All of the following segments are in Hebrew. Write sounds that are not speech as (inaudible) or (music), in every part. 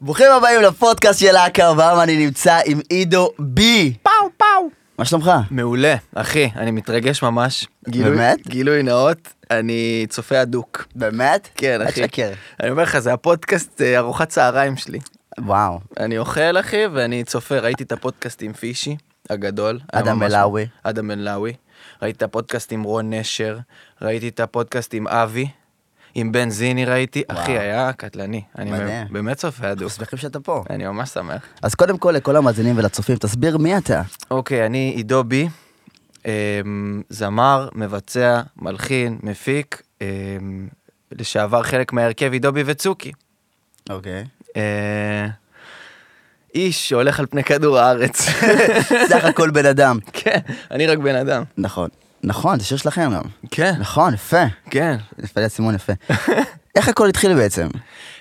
ברוכים הבאים לפודקאסט של להקה, והיום אני נמצא עם עידו בי. פאו פאו. מה שלומך? מעולה, אחי, אני מתרגש ממש. גילוי- באמת? גילוי נאות, אני צופה הדוק. באמת? כן, אחי. תשקר. אני אומר לך, זה הפודקאסט אה, ארוחת צהריים שלי. וואו. אני אוכל, אחי, ואני צופה. ראיתי את הפודקאסט עם פישי, הגדול. היה אדם ממש- מלאווי. אדם מלאווי. ראיתי את הפודקאסט עם רון נשר. ראיתי את הפודקאסט עם אבי. עם בן זיני ראיתי. וואו. אחי, היה קטלני. אני מדהים. באמת צופה הדוק. אנחנו שמחים שאתה פה. אני ממש שמח. אז קודם כל לכל המאזינים ולצופים, תסביר מי אתה. אוקיי, אני עידו בי, אמ, זמר, מבצע, מלחין, מפיק, אמ, לשעבר חלק מההרכב עידו בי וצוקי. אוקיי. אה, איש שהולך על פני כדור הארץ. (laughs) סך הכל בן אדם. כן, אני רק בן אדם. נכון. נכון, זה שיר שלכם גם. כן, נכון, יפה. כן. יפה סימון יפה. (laughs) איך הכל התחיל בעצם?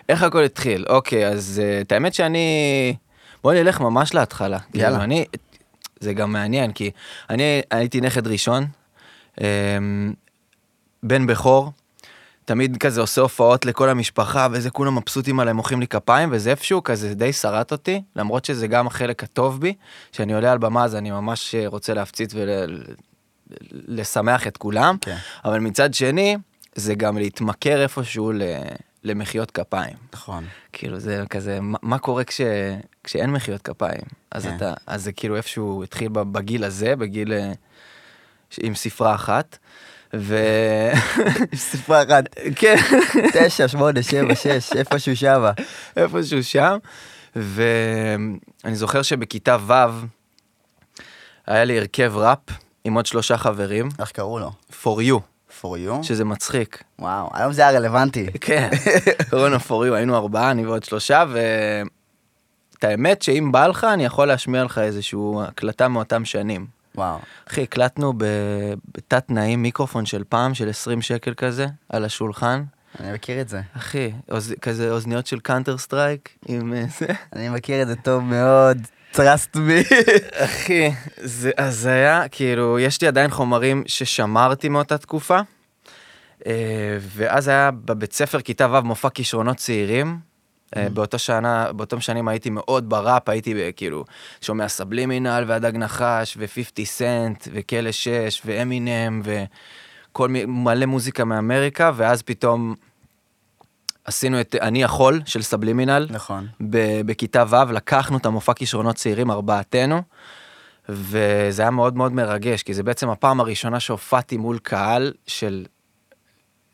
איך הכל התחיל? אוקיי, אז אה, את האמת שאני... בוא נלך ממש להתחלה. יאללה. כאילו, אני... זה גם מעניין, כי אני הייתי נכד ראשון, אמ, בן בכור, תמיד כזה עושה הופעות לכל המשפחה, ואיזה כולם מבסוטים עליהם, מוחאים לי כפיים, וזה איפשהו כזה די שרט אותי, למרות שזה גם החלק הטוב בי, שאני עולה על במה אז אני ממש אה, רוצה להפציץ ולשמח את כולם, כן. אבל מצד שני, זה גם להתמכר איפשהו ל- למחיאות כפיים. נכון. כאילו זה כזה, מה, מה קורה כש, כשאין מחיאות כפיים? אז כן. אתה, אז זה כאילו איפשהו התחיל בגיל הזה, בגיל, אה, עם ספרה אחת. ו... (laughs) ספרה אחת. כן, תשע, שמונה, שבע, שש, איפשהו שמה. איפשהו שם. ואני זוכר שבכיתה ו' היה לי הרכב ראפ עם עוד שלושה חברים, איך קראו לו? for you, for you? שזה מצחיק. וואו, היום זה היה רלוונטי. (laughs) כן, קראו לנו for you, היינו ארבעה, אני ועוד שלושה, ואת האמת שאם בא לך, אני יכול להשמיע לך איזושהי הקלטה מאותם שנים. וואו. אחי, הקלטנו ב- בתת תנאים מיקרופון של פעם, של 20 שקל כזה, על השולחן. אני מכיר את זה. אחי, אוז... כזה אוזניות של קאנטר סטרייק, עם אה, זה. אני מכיר את זה טוב מאוד. Trust me. (laughs) אחי, זה הזיה, כאילו, יש לי עדיין חומרים ששמרתי מאותה תקופה. אה, ואז היה בבית ספר כיתה ו' מופע כישרונות צעירים. אה, באותו שנה, באותם שנים הייתי מאוד בראפ, הייתי ב- כאילו שומע סבלימינל והדג נחש ו-50 סנט וכלא 6 ואמינם וכל מלא מוזיקה מאמריקה, ואז פתאום עשינו את אני יכול של סבלימינל. נכון. ב- בכיתה ו', לקחנו את המופע כישרונות צעירים, ארבעתנו, וזה היה מאוד מאוד מרגש, כי זה בעצם הפעם הראשונה שהופעתי מול קהל של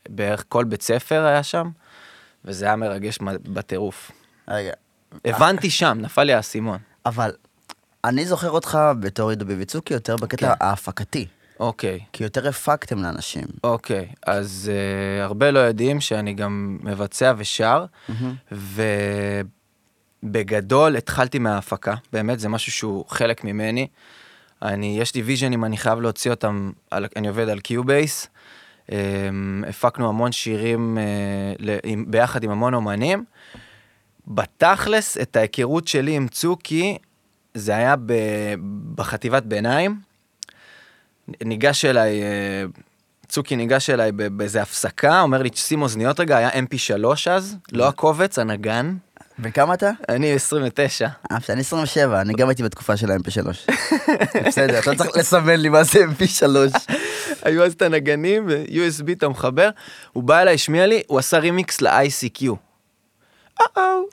בערך כל בית ספר היה שם, וזה היה מרגש בטירוף. רגע. הבנתי שם, נפל לי האסימון. אבל אני זוכר אותך בתור עידו ביביצוקי יותר בקטע כן. ההפקתי. אוקיי, כי יותר הפקתם לאנשים. אוקיי, אז uh, הרבה לא יודעים שאני גם מבצע ושר, ובגדול התחלתי מההפקה, באמת זה משהו שהוא חלק ממני. אני, יש לי vision ים, אני חייב להוציא אותם, על, אני עובד על קיובייס. Um, הפקנו המון שירים uh, ל, עם, ביחד עם המון אומנים. בתכלס, את ההיכרות שלי עם צוקי, זה היה ב, בחטיבת ביניים. ניגש אליי, אה, צוקי ניגש אליי באיזה הפסקה, אומר לי, שים אוזניות רגע, היה mp3 אז, לא הקובץ, הנגן. וכמה אתה? אני 29. אה, אני 27, אני גם הייתי בתקופה של ה-MP3. בסדר, אתה צריך לסמן לי מה זה MP3. (laughs) היו אז את הנגנים, ו-USB אתה מחבר, הוא בא אליי, השמיע לי, הוא עשה רימיקס ל-ICQ.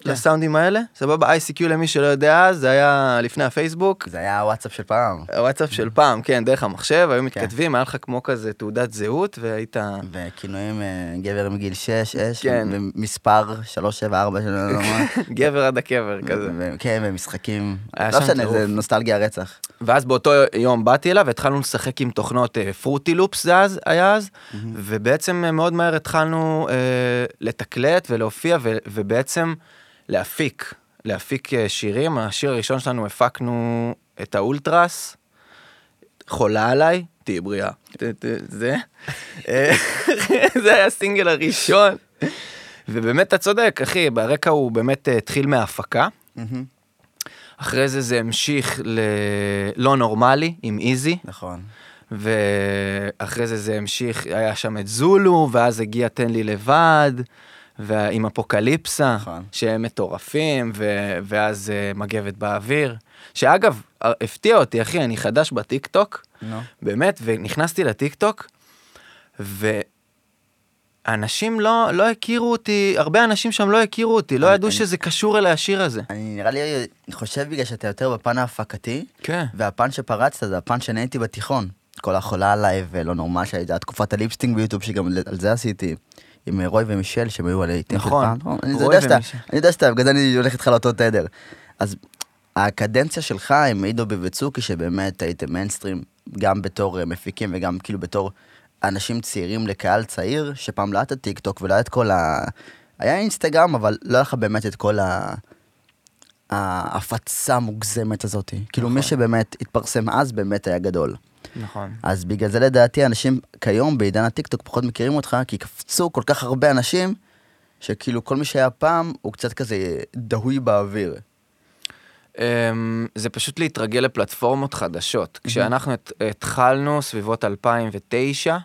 לסאונדים האלה, סבבה, ICQ למי שלא יודע, זה היה לפני הפייסבוק. זה היה הוואטסאפ של פעם. הוואטסאפ של פעם, כן, דרך המחשב, היו כן. מתכתבים, היה לך כמו כזה תעודת זהות, והיית... וכינויים אה, גבר מגיל 6, אש, כן. ומספר 374 של לא יודע מה. גבר עד הקבר כזה. כן, ומשחקים. לא משנה. זה נוסטלגיה רצח. ואז באותו יום באתי אליו והתחלנו לשחק עם תוכנות פרוטי לופס זה אז, היה אז, ובעצם אה, מאוד מהר התחלנו אה, לתקלט ולהופיע ו, ובעצם להפיק, להפיק אה, שירים. השיר הראשון שלנו הפקנו את האולטרס, חולה עליי, תהיי בריאה, זה, אה, (laughs) זה היה הסינגל הראשון. ובאמת אתה צודק, אחי, ברקע הוא באמת אה, התחיל מההפקה. אחרי זה זה המשיך ללא נורמלי עם איזי, נכון. ואחרי זה זה המשיך, היה שם את זולו, ואז הגיע תן לי לבד, ועם אפוקליפסה, נכון. שהם מטורפים, ו- ואז אה, מגבת באוויר. שאגב, הפתיע אותי, אחי, אני חדש בטיקטוק, נו. באמת, ונכנסתי לטיקטוק, ואנשים לא, לא הכירו אותי, הרבה אנשים שם לא הכירו אותי, לא אני- ידעו אני- שזה קשור אל השיר הזה. אני נראה לי, אני חושב בגלל שאתה יותר בפן ההפקתי, כן. והפן שפרצת זה הפן שאני הייתי בתיכון. כל החולה עליי ולא נורמל שהייתה תקופת ה lip-syncing ביוטיוב שגם על זה עשיתי. עם אה, רוי ומישל שהם היו על הביטים של נכון, פעם. לא, אני יודע שאתה. אני יודע שאתה, בגלל זה אני הולך איתך לאותו תדר. אז הקדנציה שלך עם עידו בי וצוקי שבאמת הייתם מיינסטרים גם בתור אה, מפיקים וגם כאילו בתור אנשים צעירים לקהל צעיר שפעם לא היה את הטיק טוק ולא היה את כל ה... היה אינסטגרם אבל לא היה לך באמת את כל ה... ההפצה המוגזמת הזאת. כאילו מי שבאמת התפרסם אז באמת היה גדול. נכון. אז בגלל זה לדעתי אנשים כיום בעידן הטיקטוק פחות מכירים אותך, כי קפצו כל כך הרבה אנשים, שכאילו כל מי שהיה פעם הוא קצת כזה דהוי באוויר. אמ, זה פשוט להתרגל לפלטפורמות חדשות. כשאנחנו הת- התחלנו סביבות 2009,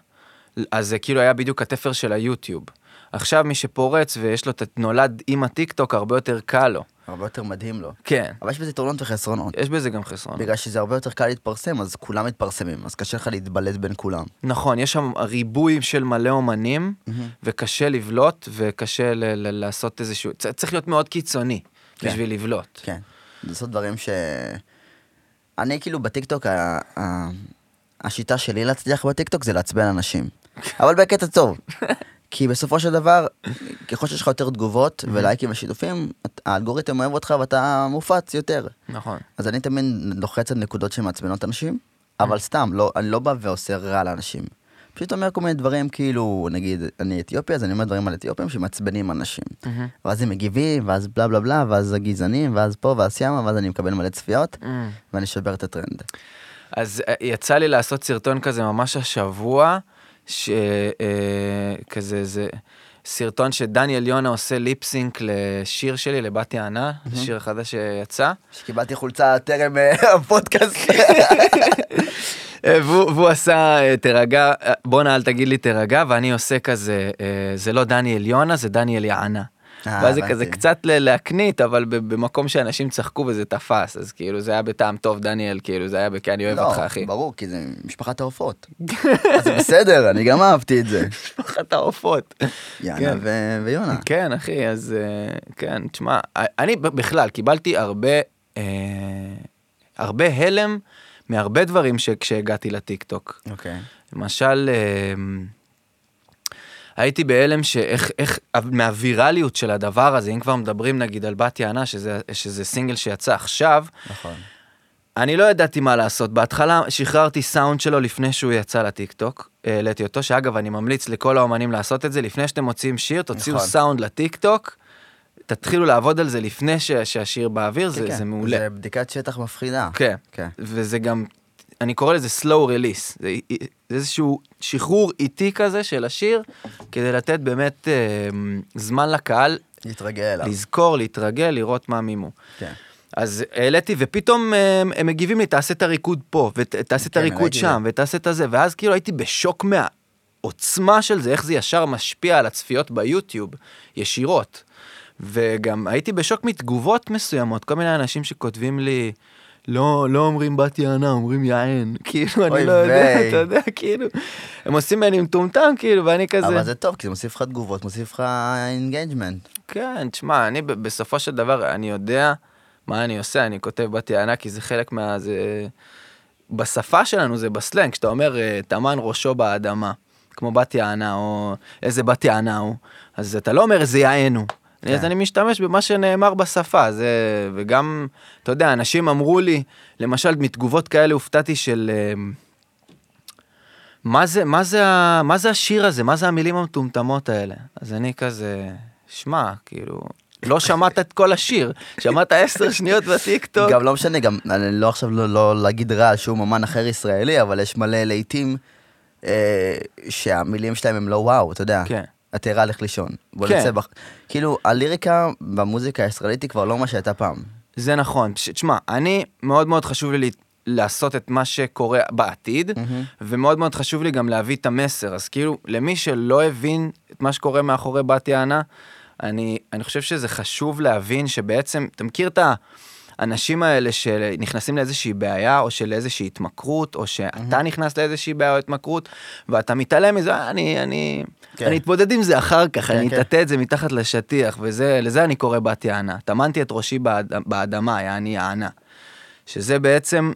אז זה כאילו היה בדיוק התפר של היוטיוב. עכשיו מי שפורץ ויש לו, נולד עם הטיקטוק, הרבה יותר קל לו. הרבה יותר מדהים לו. כן, אבל יש בזה יתרונות וחסרונות. יש בזה גם חסרון. בגלל שזה הרבה יותר קל להתפרסם, אז כולם מתפרסמים, אז קשה לך להתבלט בין כולם. נכון, יש שם ריבוי של מלא אומנים, וקשה לבלוט, וקשה ל- ל- לעשות איזשהו, צריך להיות מאוד קיצוני כן. בשביל לבלוט. כן. לעשות דברים ש... אני כאילו בטיקטוק, ה... ה... השיטה שלי להצליח בטיקטוק זה לעצבן אנשים. אבל בקטע טוב. (laughs) כי בסופו של דבר, ככל שיש לך יותר תגובות ולייקים ושיתופים, האלגוריתם אוהב אותך ואתה מופץ יותר. נכון. אז אני תמיד לוחץ על נקודות שמעצבנות אנשים, אבל סתם, לא, אני לא בא ועושה רע לאנשים. פשוט אומר כל מיני דברים כאילו, נגיד, אני אתיופי, אז אני אומר דברים על אתיופים שמעצבנים אנשים. ואז הם מגיבים, ואז בלה בלה בלה, ואז הגזענים, ואז פה, ואז שמה, ואז אני מקבל מלא צפיות, ואני שובר את הטרנד. אז אה, יצא לי לעשות סרטון כזה ממש השבוע, שכזה זה סרטון שדניאל יונה עושה ליפסינק לשיר שלי, לבת יענה, שיר החדש שיצא. שקיבלתי חולצה טרם אה, הפודקאסט. אה, והוא, והוא עשה אה, תירגע, אה, בואנה אל תגיד לי תירגע, ואני עושה כזה, אה, זה לא דניאל יונה, זה דניאל יענה. אה, ואז זה. כזה קצת להקנית, אבל במקום שאנשים צחקו וזה תפס, אז כאילו זה היה בטעם טוב, דניאל, כאילו זה היה בכי אני אוהב אותך, אחי. לא, ברור, כי זה משפחת העופות. (laughs) אז זה בסדר, אני גם אהבתי את זה. משפחת העופות. יאנה כן. ויונה. כן, אחי, אז אה, כן, תשמע, אני בכלל קיבלתי הרבה, אה, הרבה הלם מהרבה דברים שכשהגעתי לטיקטוק. אוקיי. למשל, הייתי בהלם שאיך, איך, מהווירליות של הדבר הזה, אם כבר מדברים נגיד על בת יענה, שזה, שזה סינגל שיצא עכשיו, נכון. אני לא ידעתי מה לעשות. בהתחלה שחררתי סאונד שלו לפני שהוא יצא לטיקטוק, העליתי אותו, שאגב, אני ממליץ לכל האומנים לעשות את זה, לפני שאתם מוציאים שיר, תוציאו נכון. סאונד לטיקטוק, תתחילו לעבוד על זה לפני ש, שהשיר באוויר, זה, כן, כן. זה מעולה. זה בדיקת שטח מפחידה. כן. כן. וזה גם, אני קורא לזה slow release, זה, זה איזשהו שחרור איטי כזה של השיר, כדי לתת באמת אה, זמן לקהל להתרגל אליו. לזכור, להתרגל, לראות מה מימו. כן. אז העליתי, ופתאום אה, הם מגיבים לי, תעשה את הריקוד פה, ותעשה את כן, הריקוד שם, ותעשה את הזה, ואז כאילו הייתי בשוק מהעוצמה של זה, איך זה ישר משפיע על הצפיות ביוטיוב, ישירות. וגם הייתי בשוק מתגובות מסוימות, כל מיני אנשים שכותבים לי, לא, לא אומרים בת יענה, אומרים יען. (laughs) כאילו, אני לא יודע. אתה יודע, כאילו, הם עושים ממני מטומטם, כאילו, ואני כזה... אבל זה טוב, כי זה מוסיף לך תגובות, מוסיף לך engagement. כן, תשמע, אני בסופו של דבר, אני יודע מה אני עושה, אני כותב בת יענה, כי זה חלק מה... זה... בשפה שלנו זה בסלנג, כשאתה אומר, אה, טמן ראשו באדמה, כמו בת יענה, או איזה בת יענה הוא, אז אתה לא אומר איזה יענו. כן. אז אני משתמש במה שנאמר בשפה, זה, וגם, אתה יודע, אנשים אמרו לי, למשל, מתגובות כאלה הופתעתי של... אה, מה זה, מה זה, מה זה השיר הזה? מה זה המילים המטומטמות האלה? אז אני כזה, שמע, כאילו, לא שמעת את כל השיר, שמעת עשר שניות בטיקטוק. גם לא משנה, גם, אני לא עכשיו לא, לא להגיד רע על שום אמן אחר ישראלי, אבל יש מלא להיטים אה, שהמילים שלהם הם לא וואו, אתה יודע. כן. התארה לך לישון. בוא כן. נצא בח... כאילו, הליריקה במוזיקה הישראלית היא כבר לא מה שהייתה פעם. זה נכון. תשמע, אני, מאוד מאוד חשוב לי לעשות את מה שקורה בעתיד, ומאוד מאוד חשוב לי גם להביא את המסר. אז כאילו, למי שלא הבין את מה שקורה מאחורי בת יענה, אני, אני חושב שזה חשוב להבין שבעצם, אתה מכיר את האנשים האלה שנכנסים לאיזושהי בעיה, או של איזושהי התמכרות, או שאתה נכנס לאיזושהי בעיה או התמכרות, ואתה מתעלם מזה, "אה, אני, אני, כן. אני אתמודד עם זה אחר כך, כן, אני כן. אטאטא את זה מתחת לשטיח, ולזה אני קורא בת יענה. טמנתי את ראשי באד, באדמה, יעני יענה. שזה בעצם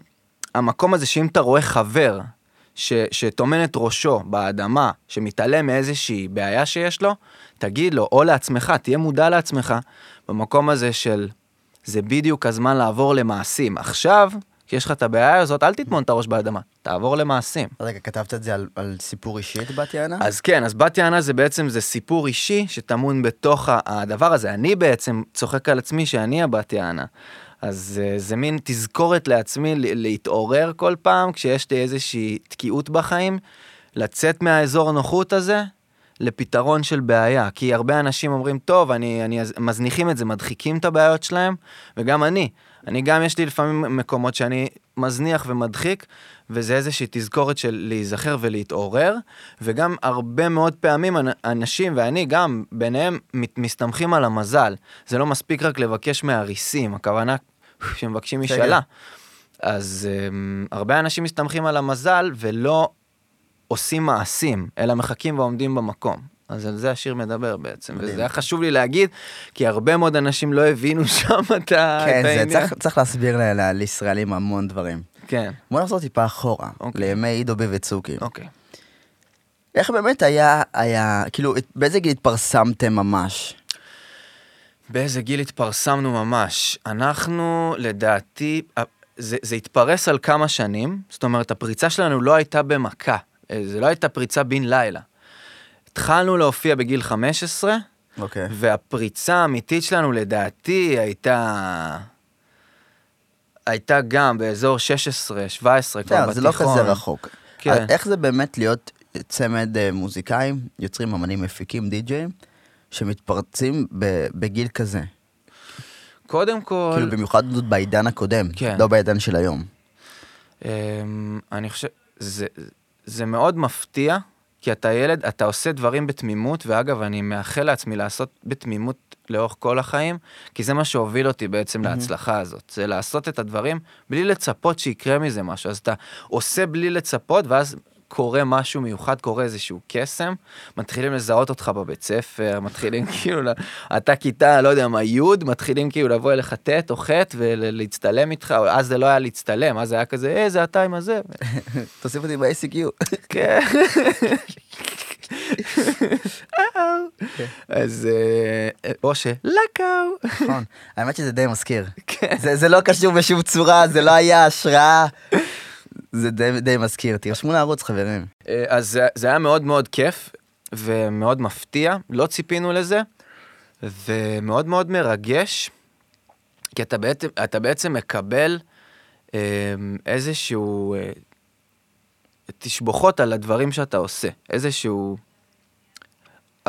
המקום הזה שאם אתה רואה חבר ש, שטומן את ראשו באדמה, שמתעלם מאיזושהי בעיה שיש לו, תגיד לו, או לעצמך, תהיה מודע לעצמך, במקום הזה של זה בדיוק הזמן לעבור למעשים. עכשיו, כשיש לך את הבעיה הזאת, אל תטמון את הראש באדמה, תעבור למעשים. רגע, כתבת את זה על, על סיפור אישי את בת יענה? אז כן, אז בת יענה זה בעצם, זה סיפור אישי שטמון בתוך הדבר הזה. אני בעצם צוחק על עצמי שאני הבת יענה. אז אה, זה מין תזכורת לעצמי להתעורר כל פעם כשיש לי איזושהי תקיעות בחיים, לצאת מהאזור הנוחות הזה לפתרון של בעיה. כי הרבה אנשים אומרים, טוב, אני, אני מזניחים את זה, מדחיקים את הבעיות שלהם, וגם אני. אני גם, יש לי לפעמים מקומות שאני מזניח ומדחיק, וזה איזושהי תזכורת של להיזכר ולהתעורר, וגם הרבה מאוד פעמים אנ- אנשים, ואני גם, ביניהם, מסתמכים על המזל. זה לא מספיק רק לבקש מהריסים, הכוונה שמבקשים. משאלה. אז um, הרבה אנשים מסתמכים על המזל ולא עושים מעשים, אלא מחכים ועומדים במקום. אז על זה השיר מדבר בעצם, מדהים. וזה היה חשוב לי להגיד, כי הרבה מאוד אנשים לא הבינו (laughs) שם את ה- כן, זה העניין. צריך, צריך להסביר ל- ל- לישראלים המון דברים. כן, בוא נחזור טיפה אחורה, אוקיי. לימי עידו בי וצוקי. אוקיי. איך באמת היה, היה, כאילו, באיזה גיל התפרסמתם ממש? באיזה גיל התפרסמנו ממש? אנחנו, לדעתי, זה, זה התפרס על כמה שנים, זאת אומרת, הפריצה שלנו לא הייתה במכה, זה לא הייתה פריצה בן לילה. התחלנו להופיע בגיל 15, אוקיי. והפריצה האמיתית שלנו, לדעתי, הייתה... הייתה גם באזור 16, 17, כבר בתיכון. זה לא כזה רחוק. כן. איך זה באמת להיות צמד אה, מוזיקאים, יוצרים, אמנים, מפיקים, די-ג'אים, שמתפרצים בגיל כזה? קודם כל... כאילו במיוחד עוד בעידן הקודם, כן. לא בעידן של היום. אמ, אני חושב, זה, זה מאוד מפתיע, כי אתה ילד, אתה עושה דברים בתמימות, ואגב, אני מאחל לעצמי לעשות בתמימות לאורך כל החיים, כי זה מה שהוביל אותי בעצם להצלחה הזאת, זה לעשות את הדברים בלי לצפות שיקרה מזה משהו, אז אתה עושה בלי לצפות, ואז קורה משהו מיוחד, קורה איזשהו קסם, מתחילים לזהות אותך בבית ספר, מתחילים (laughs) כאילו, אתה כיתה, לא יודע מה, י', מתחילים כאילו לבוא אליך ט' או ח' ולהצטלם איתך, אז זה לא היה להצטלם, אז זה היה כזה, אה, זה אתה עם הזה. (laughs) תוסיף אותי ב-ACQ. (laughs) כן. אז אה, או שלקאו. נכון. האמת שזה די מזכיר. כן. זה לא קשור בשום צורה, זה לא היה השראה. זה די, די מזכיר, תרשמו לערוץ חברים. אה, אז זה- זה היה מאוד מאוד כיף ומאוד מפתיע, לא ציפינו לזה, ומאוד מאוד מרגש, כי אתה בעצם, אתה בעצם מקבל אה, איזשהו אה, תשבוכות על הדברים שאתה עושה, איזשהו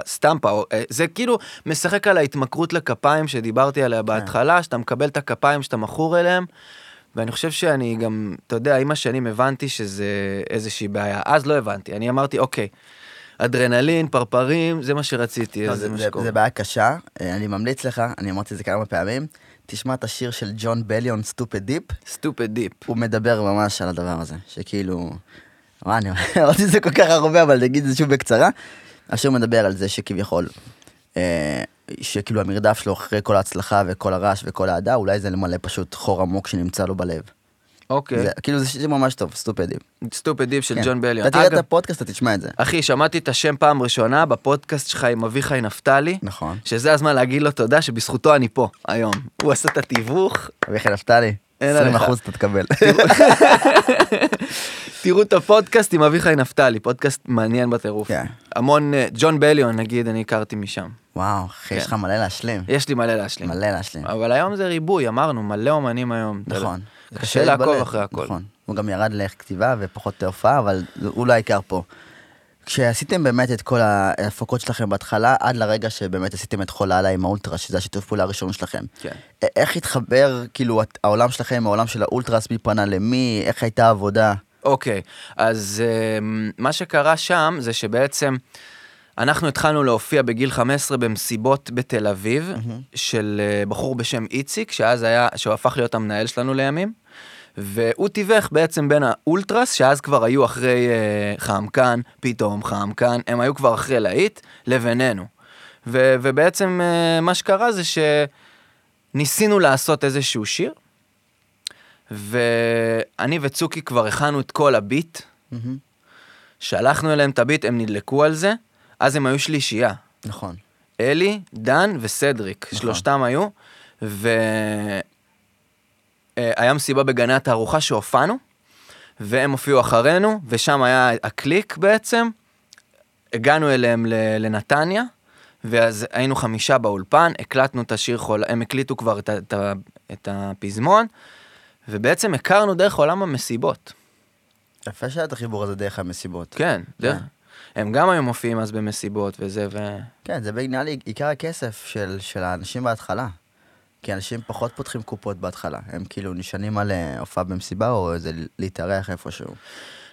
סטמפה, אה, זה כאילו משחק על ההתמכרות לכפיים שדיברתי עליה בהתחלה, שאתה מקבל את הכפיים שאתה מכור אליהם, ואני חושב שאני גם, אתה יודע, עם השנים הבנתי שזה איזושהי בעיה. אז לא הבנתי, אני אמרתי, אוקיי, אדרנלין, פרפרים, זה מה שרציתי, לא, זה זה, מה שקורה. זה בעיה קשה, אה, אני ממליץ לך, אני אמרתי את זה כמה פעמים, תשמע את השיר של ג'ון בליון, Stupid Deep, Stupid Deep. הוא מדבר ממש על הדבר הזה, שכאילו, מה אני (laughs) אמרתי את זה כל כך הרבה, אבל נגיד את זה שוב בקצרה. השיר מדבר על זה שכביכול, אה, שכאילו המרדף שלו אחרי כל ההצלחה וכל הרעש וכל האהדה, אולי זה למלא פשוט חור עמוק שנמצא לו בלב. אוקיי, זה, כאילו זה שיר ממש טוב, Stupid Deep. Stupid Deep של כן. ג'ון בליון. אתה תראה את הפודקאסט, אתה תשמע את זה. אחי, שמעתי את השם פעם ראשונה בפודקאסט שלך עם אביחי נפתלי, נכון. שזה הזמן להגיד לו תודה שבזכותו אני פה היום. הוא עשה את התיווך, אביחי נפתלי, אין 20 עליך. אחוז אתה תקבל. (laughs) תראו את הפודקאסט עם אביחי נפתלי, פודקאסט מעניין בטירוף. כן. המון, אה, ג'ון בליון נגיד, אני הכרתי משם. וואו, אחי, יש כן. לך מלא להשלים. יש לי מלא להשלים. מלא להשלים. אבל היום זה ריבוי, אמרנו, מלא אומנים היום. נכון. קשה לעקוב אחרי הכל. נכון. הוא גם ירד לכתיבה ופחות להופעה, אבל הוא לא העיקר פה. כשעשיתם באמת את כל ההפקות שלכם בהתחלה, עד לרגע שבאמת עשיתם את חול הלאה עם האולטרה, שזה השיתוף פעולה הראשון שלכם. כן. איך התחבר, כאילו, העולם שלכם העולם של האולטרס, מי פנה למי, איך הייתה העבודה? אוקיי, אז אמ, מה שקרה שם זה שבעצם אנחנו התחלנו להופיע בגיל 15 במסיבות בתל אביב, של אה, בחור בשם איציק, שאז היה, שהוא הפך להיות המנהל שלנו לימים. והוא תיווך בעצם בין האולטרס, שאז כבר היו אחרי אה, חמקן, פתאום חמקן, הם היו כבר אחרי להיט, לבינינו. ו, ובעצם אה, מה שקרה זה שניסינו לעשות איזשהו שיר, ואני וצוקי כבר הכנו את כל הביט, מהמם. שלחנו אליהם את הביט, הם נדלקו על זה, אז הם היו שלישייה. נכון. אלי, דן וסדריק, נכון. שלושתם היו, והיה מסיבה בגני התערוכה שהופענו, והם הופיעו אחרינו, ושם היה הקליק בעצם, הגענו אליהם לנתניה, ואז היינו חמישה באולפן, הקלטנו את השיר חול, הם הקליטו כבר את, את, את הפזמון, ובעצם הכרנו דרך עולם המסיבות. יפה שהיה את החיבור הזה דרך המסיבות. כן, דרך. הם גם היו מופיעים אז במסיבות וזה, ו... כן, זה נראה לי עיקר הכסף של, של האנשים בהתחלה. כי אנשים פחות פותחים קופות בהתחלה. הם כאילו נשענים על אה, הופעה במסיבה או איזה להתארח איפשהו.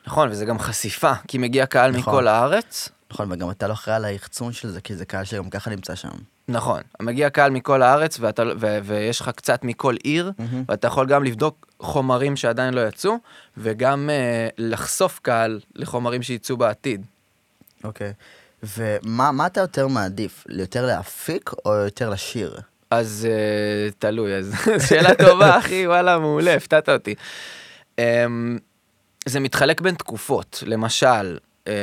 נכון, וזה גם חשיפה, כי מגיע קהל נכון. מכל הארץ. נכון, וגם אתה לא אחראי על היחצון של זה, כי זה קהל שגם ככה נמצא שם. נכון, מגיע קהל מכל הארץ, ואתה, ו, ויש לך קצת מכל עיר, מהמם. ואתה יכול גם לבדוק חומרים שעדיין לא יצאו, וגם אה, לחשוף קהל לחומרים שיצאו בעתיד. אוקיי. ומה מה אתה יותר מעדיף? יותר להפיק או יותר לשיר? אז אה, תלוי, אז (laughs) שאלה טובה, אחי, וואלה, מעולה, הפתעת אותי. אה, זה מתחלק בין תקופות, למשל, אה,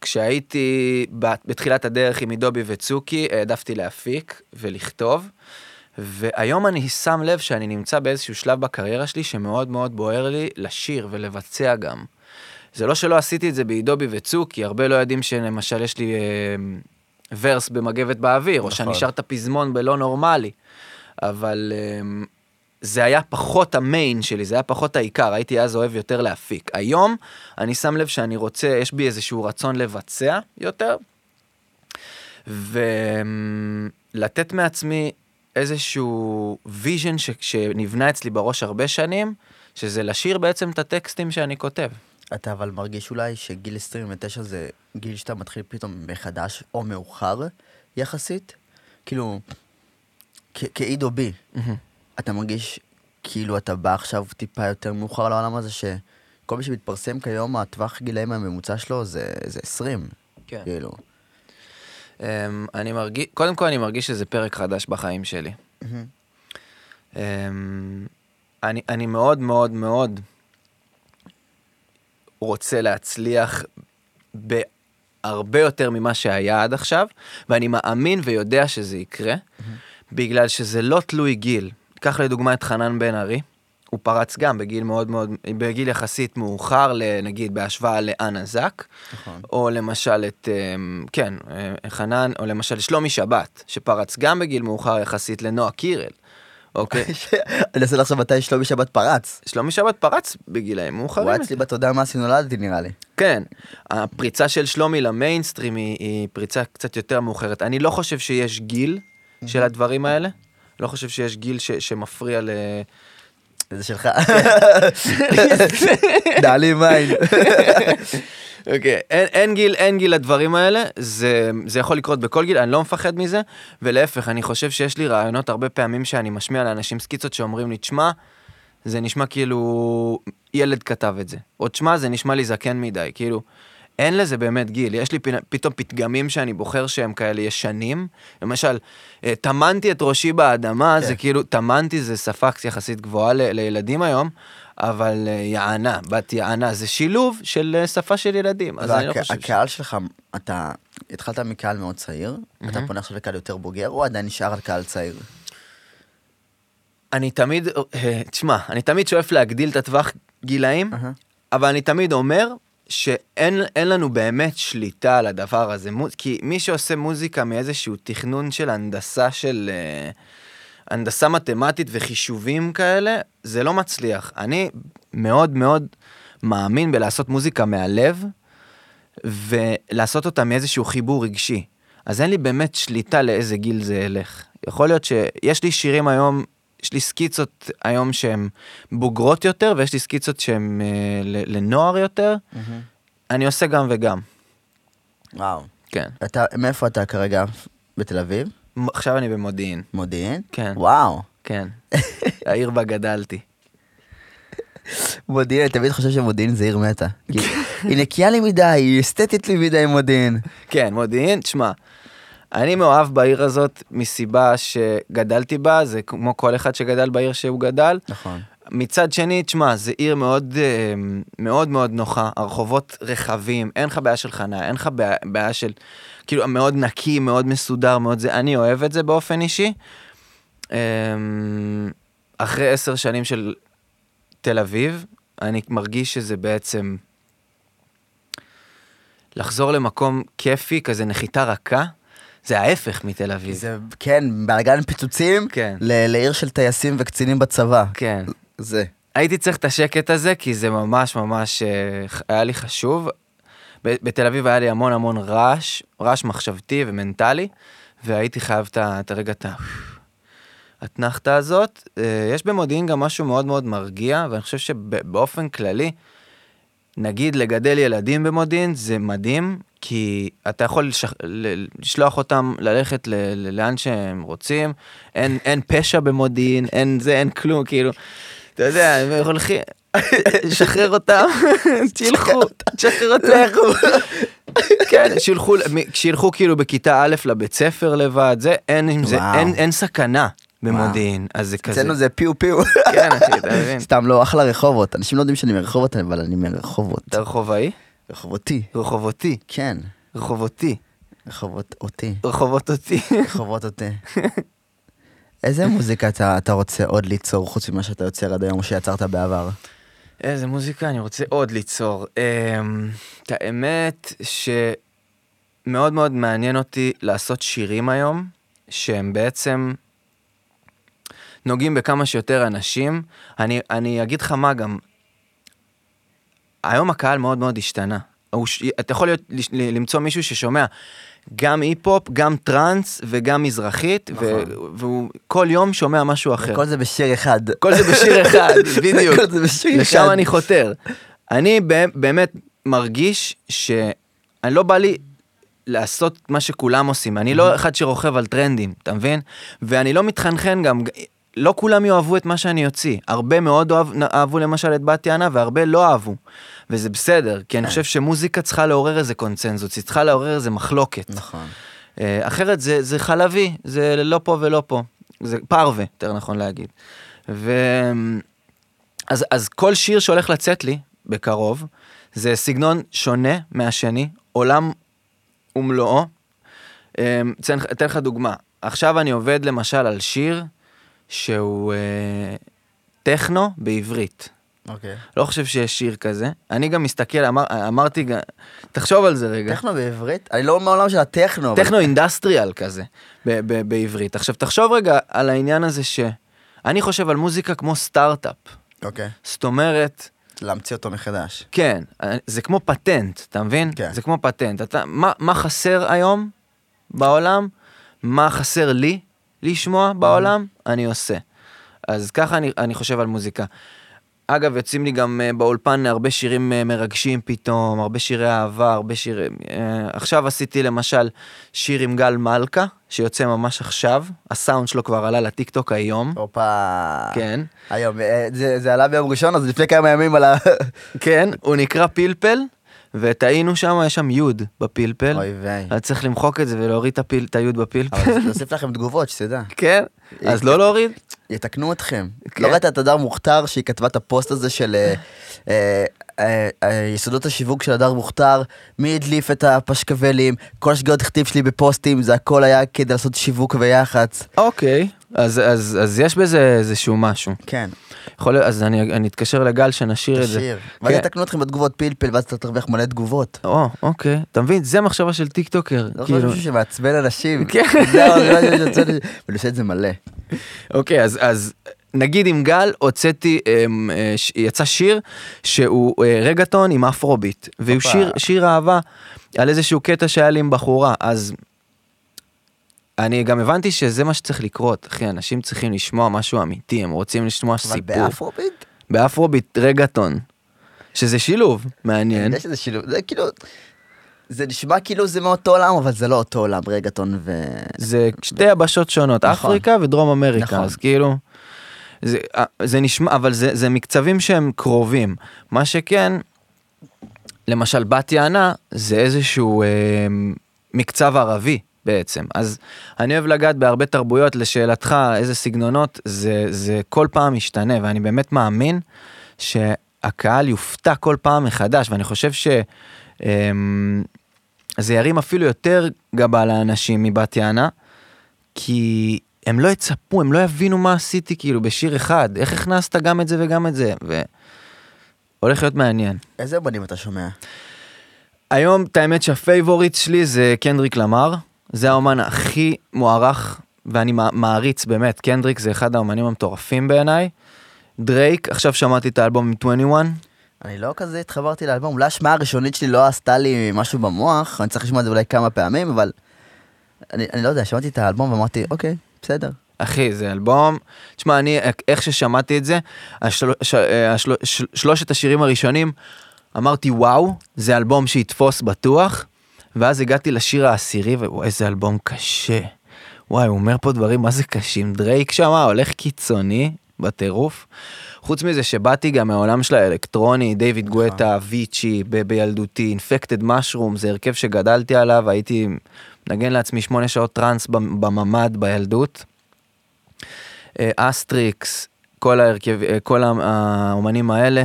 כשהייתי בתחילת הדרך עם עידובי וצוקי, העדפתי להפיק ולכתוב, והיום אני שם לב שאני נמצא באיזשהו שלב בקריירה שלי שמאוד מאוד בוער לי לשיר ולבצע גם. זה לא שלא עשיתי את זה בעידובי וצוקי, הרבה לא יודעים שלמשל יש לי אה, ורס במגבת באוויר, או נכון. שאני שר את הפזמון בלא נורמלי, אבל אה, זה היה פחות המיין שלי, זה היה פחות העיקר, הייתי אז אוהב יותר להפיק. היום אני שם לב שאני רוצה, יש בי איזשהו רצון לבצע יותר, ולתת מעצמי איזשהו vision ש... שנבנה אצלי בראש הרבה שנים, שזה לשיר בעצם את הטקסטים שאני כותב. אתה אבל מרגיש אולי שגיל 29 זה גיל שאתה מתחיל פתאום מחדש או מאוחר יחסית? כאילו, כ- כעידו בי, אתה מרגיש כאילו אתה בא עכשיו טיפה יותר מאוחר לעולם הזה, שכל מי שמתפרסם כיום, הטווח גילאים הממוצע שלו זה, זה 20, כן. כאילו. Um, אני מרגיש, קודם כל אני מרגיש שזה פרק חדש בחיים שלי. Um, אני, אני מאוד מאוד מאוד רוצה להצליח בהרבה יותר ממה שהיה עד עכשיו, ואני מאמין ויודע שזה יקרה, בגלל שזה לא תלוי גיל. קח לדוגמה את חנן בן ארי, הוא פרץ גם בגיל מאוד מאוד, בגיל יחסית מאוחר, נגיד בהשוואה לאנה זק, נכון. או למשל את, אמ, כן, אה, חנן, או למשל שלומי שבת, שפרץ גם בגיל מאוחר יחסית לנועה קירל, אוקיי? (laughs) אני אנסה לחשוב מתי שלומי שבת פרץ. שלומי שבת פרץ בגילאים הוא מאוחרים. היה אצלי בתודעה מאז שנולדתי נראה לי. כן, הפריצה של שלומי למיינסטרים היא, היא פריצה קצת יותר מאוחרת. אני לא חושב שיש גיל של הדברים האלה. לא חושב שיש גיל ש, שמפריע ל... זה שלך. (laughs) דעלי מיין. (laughs) אוקיי, אין גיל, אין גיל לדברים האלה, זה, זה יכול לקרות בכל גיל, אני לא מפחד מזה, ולהפך, אני חושב שיש לי רעיונות הרבה פעמים שאני משמיע לאנשים סקיצות שאומרים לי, תשמע, זה נשמע כאילו ילד כתב את זה, או תשמע, זה נשמע לי זקן מדי, כאילו, אין לזה באמת גיל, יש לי פתאום פתגמים שאני בוחר שהם כאלה ישנים, למשל, אה, טמנתי את ראשי באדמה, זה כן. כאילו, טמנתי זה שפה יחסית גבוהה ל- לילדים היום, אבל אה, יענה, בת יענה, זה שילוב של אה, שפה של ילדים, אז אני לא חושב ש... הקהל שלך, אתה התחלת מקהל מאוד צעיר, אתה פונה עכשיו לקהל יותר בוגר, או עדיין נשאר על קהל צעיר? אני תמיד, תשמע, אני תמיד שואף להגדיל את הטווח גילאים, אהה. אבל אני תמיד אומר שאין אין לנו באמת שליטה על הדבר הזה, כי מי שעושה מוזיקה מאיזשהו תכנון של הנדסה של... אה, הנדסה מתמטית וחישובים כאלה, זה לא מצליח. אני מאוד מאוד מאמין בלעשות מוזיקה מהלב, ולעשות אותה מאיזשהו חיבור רגשי. אז אין לי באמת שליטה לאיזה גיל זה ילך. יכול להיות שיש לי שירים היום, יש לי סקיצות היום שהן בוגרות יותר, ויש לי סקיצות שהן אה, לנוער יותר. אני עושה גם וגם. וואו. כן. אתה, מאיפה אתה כרגע? בתל אביב? עכשיו אני במודיעין. מודיעין? כן. וואו. כן. (laughs) העיר בה גדלתי. מודיעין, אני תמיד חושב שמודיעין זה עיר מתה. (laughs) היא נקייה לי מדי, היא אסתטית לי מדי מודיעין. כן, מודיעין, תשמע, אני מאוהב בעיר הזאת מסיבה שגדלתי בה, זה כמו כל אחד שגדל בעיר שהוא גדל. נכון. מצד שני, תשמע, זה עיר מאוד אה, מאוד מאוד נוחה, הרחובות רחבים, אין לך בעיה של חניה, אין לך בעיה, בעיה של, כאילו, מאוד נקי, מאוד מסודר, מאוד זה, אני אוהב את זה באופן אישי. אה, אחרי עשר שנים של תל אביב, אני מרגיש שזה בעצם לחזור למקום כיפי, כזה נחיתה רכה, זה ההפך מתל אביב. זה, כן, בלאגן פיצוצים, כן. ל- לעיר של טייסים וקצינים בצבא. כן. זה. הייתי צריך את השקט הזה, כי זה ממש ממש אה, היה לי חשוב. בתל אביב היה לי המון המון רעש, רעש מחשבתי ומנטלי, והייתי חייב את הרגע, את ה- האתנחתא הזאת. אה, יש במודיעין גם משהו מאוד מאוד מרגיע, ואני חושב שבאופן כללי, נגיד לגדל ילדים במודיעין זה מדהים, כי אתה יכול לשח... לשלוח אותם ללכת ל... ל- לאן שהם רוצים, אין, אין פשע במודיעין, אין זה, אין כלום, כאילו, אתה יודע, הם הולכים, (laughs) שחרר אותם, (laughs) שילכו, תשחרר אותם. (laughs) כן, שילכו, שילכו כאילו בכיתה א' לבית ספר לבד, זה, אין זה. אין, אין סכנה במודיעין, אז זה כזה, אצלנו זה פיו פיו. כן אחי, אתה מבין, סתם לא, אחלה רחובות. אנשים לא יודעים שאני מרחובות, אבל אני מרחובות. אתה רחובאי? רחובותי. רחובותי, כן. רחובותי, רחובות אותי. רחובות אותי. רחובות אותי. איזה מוזיקה אתה, אתה רוצה עוד ליצור חוץ ממה שאתה יוצר עד היום שיצרת בעבר? איזה מוזיקה אני רוצה עוד ליצור. אמ, את האמת שמאוד מאוד מעניין אותי לעשות שירים היום, שהם בעצם נוגעים בכמה שיותר אנשים. אני, אני אגיד לך מה גם, היום הקהל מאוד מאוד השתנה. אתה יכול להיות, למצוא מישהו ששומע גם היפ-הופ, גם טראנס וגם מזרחית, נכון. והוא כל יום שומע משהו אחר. כל זה בשיר אחד. כל זה בשיר אחד, (laughs) בדיוק. כל זה בשיר אחד. לשם אני חותר. אני באמת מרגיש שאני לא בא לי לעשות מה שכולם עושים, אני לא אחד שרוכב על טרנדים, אתה מבין? ואני לא מתחנחן גם, לא כולם יאהבו את מה שאני אוציא. הרבה מאוד אוהב, אהבו למשל את בת יענה והרבה לא אהבו. וזה בסדר, כי אני חושב שמוזיקה צריכה לעורר איזה קונצנזוס, היא צריכה לעורר איזה מחלוקת. נכון. אה, אחרת זה, זה חלבי, זה לא פה ולא פה. זה פרווה, יותר נכון להגיד. ו... אז, אז כל שיר שהולך לצאת לי בקרוב, זה סגנון שונה מהשני, עולם ומלואו. אתן אתן לך דוגמה, עכשיו אני עובד למשל על שיר שהוא אה, טכנו בעברית. אוקיי. לא חושב שיש שיר כזה. אני גם מסתכל, אמר, אמרתי, תחשוב על זה רגע. טכנו בעברית? אני לא מהעולם של הטכנו. אבל- טכנו אינדסטריאל כזה, ב- ב- בעברית. עכשיו תחשוב רגע על העניין הזה שאני חושב על מוזיקה כמו סטארט-אפ. אוקיי. זאת אומרת, להמציא אותו מחדש. כן, זה כמו פטנט, אתה מבין? כן. זה כמו פטנט. אתה, מה, מה חסר היום בעולם? מה חסר לי לשמוע בעולם? אני עושה. אז ככה אני, אני חושב על מוזיקה. אגב, יוצאים לי גם uh, באולפן הרבה שירים uh, מרגשים פתאום, הרבה שירי אהבה, הרבה שירים... Uh, עכשיו עשיתי למשל שיר עם גל מלכה, שיוצא ממש עכשיו, הסאונד שלו כבר עלה לטיקטוק היום. הופה. כן. היום, אה, זה זה עלה ביום ראשון, אז לפני כמה ימים על ה... כן, הוא נקרא פלפל, וטעינו שם, יש שם יוד בפלפל. אוי ויי. אז צריך למחוק את זה ולהוריד את הפיל- את היוד בפלפל. אבל (laughs) נוסיף לכם תגובות, שתדע. כן, אז לא להוריד? יתקנו אתכם. כן. לא ראית את הדר מוכתר שהיא כתבה את הפוסט הזה של אה, אה, יסודות השיווק של הדר מוכתר, מי הדליף את הפשקבלים, כל השגיאות הכתיב שלי בפוסטים, זה הכל היה כדי לעשות שיווק ויח"צ. אוקיי, אז, אז, אז יש בזה איזשהו משהו. כן, יכול להיות, אז אני, אני אתקשר לגל שנשאיר את זה. תשאיר. ואז כן. יתקנו אתכם בתגובות פלפל, ואז אתה תרוויח מלא תגובות. או, אוקיי. אתה מבין? זה מחשבה של טיקטוקר. לא כאילו. חושב משהו שמעצבן אנשים. כן. זה מה שאני רוצה ל- ואני עושה את זה מלא. אוקיי, אז, אז נגיד עם גל הוצאתי, אמ, אה, יצא שיר שהוא אה, רגטון עם אפרוביט, והוא. שיר, שיר אהבה על איזשהו קטע שהיה לי עם בחורה, אז אני גם הבנתי שזה מה שצריך לקרות, אחי, אנשים צריכים לשמוע משהו אמיתי, הם רוצים לשמוע אבל סיפור. באפרוביט? באפרוביט רגטון, שזה שילוב אני מעניין. יודע שזה שילוב, זה כאילו... זה נשמע כאילו זה מאותו עולם, אבל זה לא אותו עולם, רגטון ו... זה שתי יבשות שונות, נכון. אפריקה ודרום אמריקה, נכון. אז כאילו, זה, אה, זה נשמע, אבל זה, זה מקצבים שהם קרובים. מה שכן, למשל בת יענה זה איזשהו אה, מקצב ערבי בעצם. אז אני אוהב לגעת בהרבה תרבויות, לשאלתך איזה סגנונות, זה, זה כל פעם משתנה, ואני באמת מאמין שהקהל יופתע כל פעם מחדש, ואני חושב ש... אה, זה ירים אפילו יותר גבה לאנשים מבת יענה, כי הם לא יצפו, הם לא יבינו מה עשיתי כאילו בשיר אחד, איך הכנסת גם את זה וגם את זה, והולך להיות מעניין. איזה אומנים אתה שומע? היום, את האמת שה favorite שלי זה קנדריק למר, זה האומן הכי מוערך, ואני מע- מעריץ באמת, קנדריק זה אחד האומנים המטורפים בעיניי. דרייק, עכשיו שמעתי את האלבום עם 21, אני לא כזה התחברתי לאלבום, אולי השמעה הראשונית שלי לא עשתה לי משהו במוח, אני צריך לשמוע את זה אולי כמה פעמים, אבל... אני, אני לא יודע, שמעתי את האלבום ואמרתי, אוקיי, בסדר. אחי, זה אלבום, תשמע, אני, איך ששמעתי את זה, השל, ש, השל, של, שלושת השירים הראשונים, אמרתי, וואו, זה אלבום שיתפוס בטוח, ואז הגעתי לשיר העשירי, ווואי, איזה אלבום קשה. וואי, הוא אומר פה דברים, מה זה קשים? דרייק שמה הולך קיצוני, בטירוף. חוץ מזה שבאתי גם מהעולם של האלקטרוני, דיוויד גואטה, אביצ'י, ב- בילדותי, אינפקטד משרום, זה הרכב שגדלתי עליו, הייתי מנגן לעצמי שמונה שעות טראנס במ- בממ"ד בילדות. אה, אסטריקס, כל ההרכב, אה, כל האומנים האלה,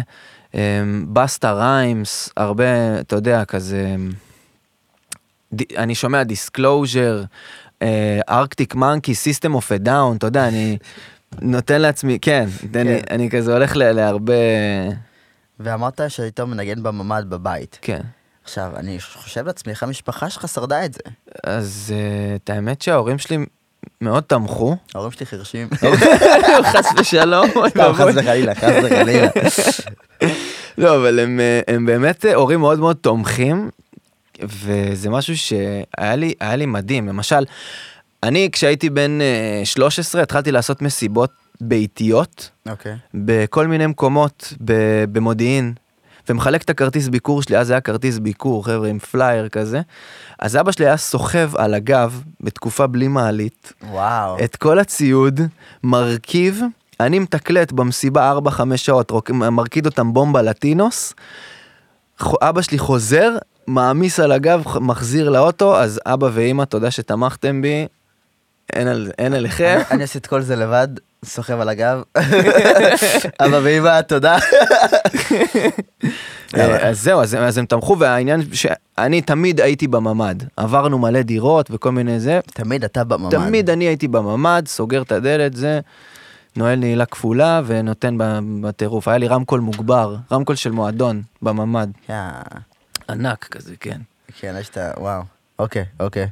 אה, בסטה ריימס, הרבה, אתה יודע, כזה, אני שומע דיסקלוז'ר, ארקטיק מנקי, סיסטם אוף דאון, אתה יודע, אני נותן לעצמי, כן, אני, כן. אני כזה הולך להרבה, ואמרת שהיית מנגן בממ"ד בבית. כן. עכשיו, אני חושב לעצמי, איך המשפחה שלך שרדה את זה? אז אה, את האמת שההורים שלי מאוד תמכו, ההורים שלי חירשים. (laughs) חס ושלום, ואבוי. חס וחלילה, חס וחלילה. (laughs) לא, אבל הם, אה, הם באמת אה, הורים מאוד מאוד תומכים, וזה משהו שהיה לי, לי מדהים. למשל, אני כשהייתי בן אה, 13 התחלתי לעשות מסיבות ביתיות אוקיי. בכל מיני מקומות במודיעין. ומחלק את הכרטיס ביקור שלי, אז היה כרטיס ביקור, חבר'ה, עם פלייר כזה. אז אבא שלי היה סוחב על הגב, בתקופה בלי מעלית, וואו. את כל הציוד, מרכיב, אני מתקלט במסיבה 4-5 שעות, מרקיד אותם בומבה לטינוס, אבא שלי חוזר, מעמיס על הגב, מחזיר לאוטו, אז אבא ואימא, תודה שתמכתם בי, אין, על, אין עליכם. אני- אני עושה את כל זה לבד, סוחב על הגב. (laughs) אבא ואמא, תודה. (laughs) אה, אז זהו, אז, אז הם תמכו, והעניין שאני תמיד הייתי בממ"ד, עברנו מלא דירות וכל מיני זה, תמיד אתה בממ"ד. תמיד אני הייתי בממ"ד, סוגר את הדלת, זה, נועל נעילה כפולה ונותן בטירוף. היה לי רמקול מוגבר, רמקול של מועדון בממ"ד. ענק כזה, כן. כן, יש את ה... וואו. אוקיי, אוקיי.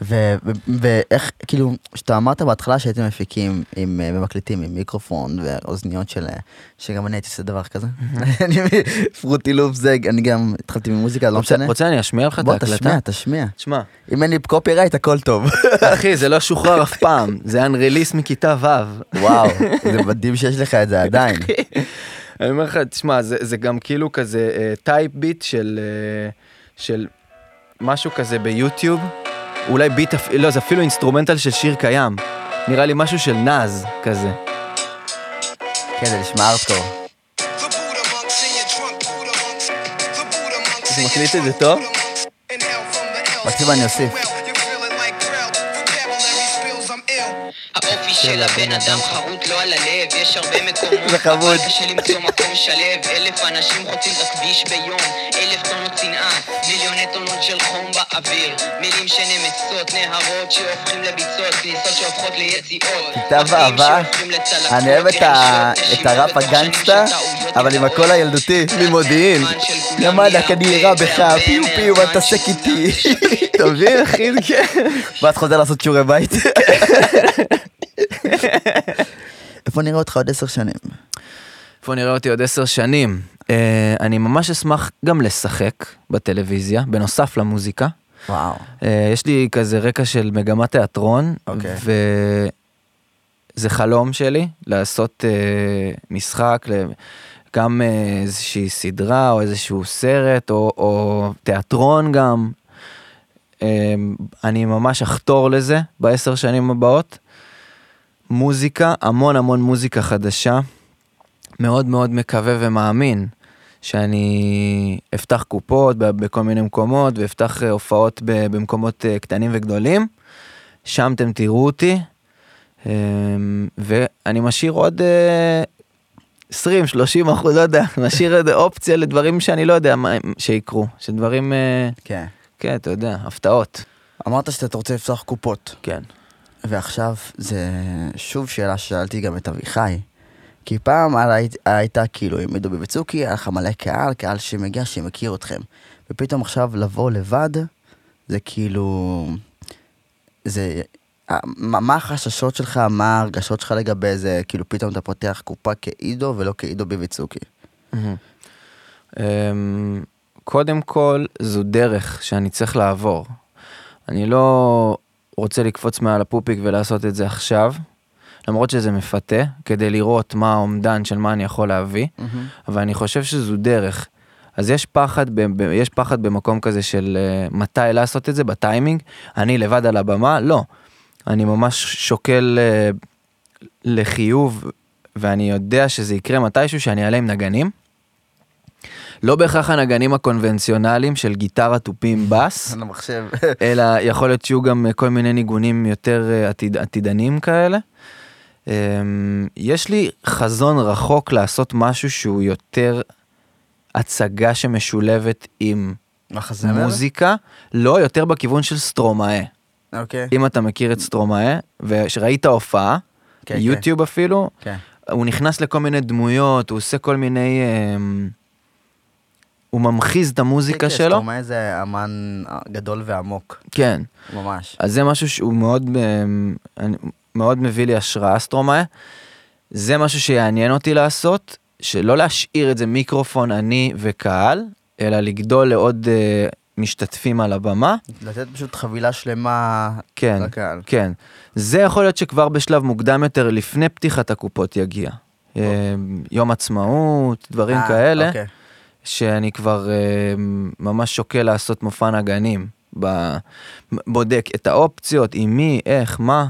ואיך, כאילו, שאתה אמרת בהתחלה שהייתם מפיקים עם, אה, ומקליטים עם מיקרופון ואוזניות של... אה, שגם אני הייתי עושה דבר כזה. אני פרוטי לופס, אני גם התחלתי ממוזיקה, לא משנה. רוצה אני אשמיע לך את בוא ההקלטה? תשמיע, תשמיע. תשמע, אם אין לי copyright הכל טוב. (laughs) אחי, זה לא שוחרר אף פעם, זה unreleased מכיתה ו'. וואו, זה מדהים שיש לך את זה עדיין. אני אומר לך, תשמע, זה, גם כאילו כזה type beat אה, של משהו כזה ביוטיוב, אולי ביט, לא, זה אפילו instrumental של שיר קיים. נראה לי משהו של נאז כזה. כן, זה נשמע ארטקור. אתה מקליט את זה טוב? מקסימום אני אוסיף. של הבן אדם חרוט לא על הלב, יש הרבה מקומות, זה חמוד. קשה למצוא מקום שלב, אלף אנשים חוצים את הכביש ביום, אלף טונות שנאה, מיליוני טונות של חום באוויר, מילים שנמסות, נהרות שהופכים לביצות, כניסות שהופכות ליציאות, כיתה ואהבה. אני אוהב את הראפ הגנגסטה, אבל עם הקול. הילדותי. ממודיעין. ימאללה, אני אירה בך, פיו פיו, אל תעסק איתי. (laughs) אתה מבין, אחי? כן. ואז חוזר לעשות שיעורי בית. (laughs) איפה נראה אותך עוד עשר שנים? איפה נראה אותי עוד עשר שנים? אה, אני ממש אשמח גם לשחק בטלוויזיה, בנוסף למוזיקה. וואו. אה, יש לי כזה רקע של מגמת תיאטרון, אוקיי. וזה חלום שלי לעשות אה, משחק, גם איזושהי סדרה או איזשהו סרט או, או תיאטרון גם. אני ממש אחתור לזה בעשר שנים הבאות. מוזיקה, המון המון מוזיקה חדשה. מאוד מאוד מקווה ומאמין שאני אפתח קופות בכל מיני מקומות ואפתח אה, הופעות במקומות אה, קטנים וגדולים. שם אתם תראו אותי. אה, ואני משאיר עוד אה, 20-30 אחוז, לא יודע, (laughs) משאיר איזה אופציה לדברים שאני לא יודע מה שיקרו, שדברים, כן. כן, אתה יודע, הפתעות. אמרת שאתה רוצה לפתוח קופות, כן. ועכשיו זה שוב שאלה ששאלתי גם את אביחי. כי פעם היית- הייתה כאילו עם דובי וצוקי, היה לך מלא קהל, קהל שמגיע שמכיר אתכם. ופתאום עכשיו לבוא לבד, זה כאילו... זה... אה, מה מה החששות שלך, מה ההרגשות שלך לגבי זה, כאילו פתאום אתה פותח קופה כעידו ולא כעידו ביבי צוקי. מהמם. אמ, קודם כל, זו דרך שאני צריך לעבור. אני לא רוצה לקפוץ מעל הפופיק ולעשות את זה עכשיו, למרות שזה מפתה, כדי לראות מה האומדן של מה אני יכול להביא, אבל אני חושב שזו דרך. אז יש פחד, ב- ב- יש פחד במקום כזה של uh, מתי לעשות את זה, בטיימינג, אני לבד על הבמה, לא. אני ממש שוקל uh, לחיוב, ואני יודע שזה יקרה מתישהו שאני אעלה עם נגנים. לא בהכרח הנגנים הקונבנציונליים של גיטרה, תופים, בס. (laughs) אלא יכול להיות שיהיו גם אה, כל מיני ניגונים יותר אה, עתיד, עתידניים כאלה. אמ, יש לי חזון רחוק לעשות משהו שהוא יותר הצגה שמשולבת עם? מוזיקה, לא יותר בכיוון של סטרומאה. אוקיי. אם אתה מכיר את סטרומאה, ושראית הופעה, כן, יוטיוב אפילו, כן. הוא נכנס לכל מיני דמויות, הוא עושה כל מיני... הוא ממחיז את המוזיקה שלו. סטרומאי זה אמן גדול ועמוק, כן. ממש. אז זה משהו שהוא מאוד, אני- מאוד מביא לי השראה סטרומאה. זה משהו שיעניין אותי לעשות, שלא להשאיר את זה מיקרופון אני וקהל, אלא לגדול לעוד אה, משתתפים על הבמה. לתת פשוט חבילה שלמה כן, לקהל. כן. זה יכול להיות שכבר בשלב מוקדם יותר, לפני פתיחת הקופות יגיע. אה, יום עצמאות, דברים אה, כאלה, אוקיי. שאני כבר אה, ממש שוקל לעשות מופע נגנים. ב- בודק את האופציות, עם מי, איך, מה,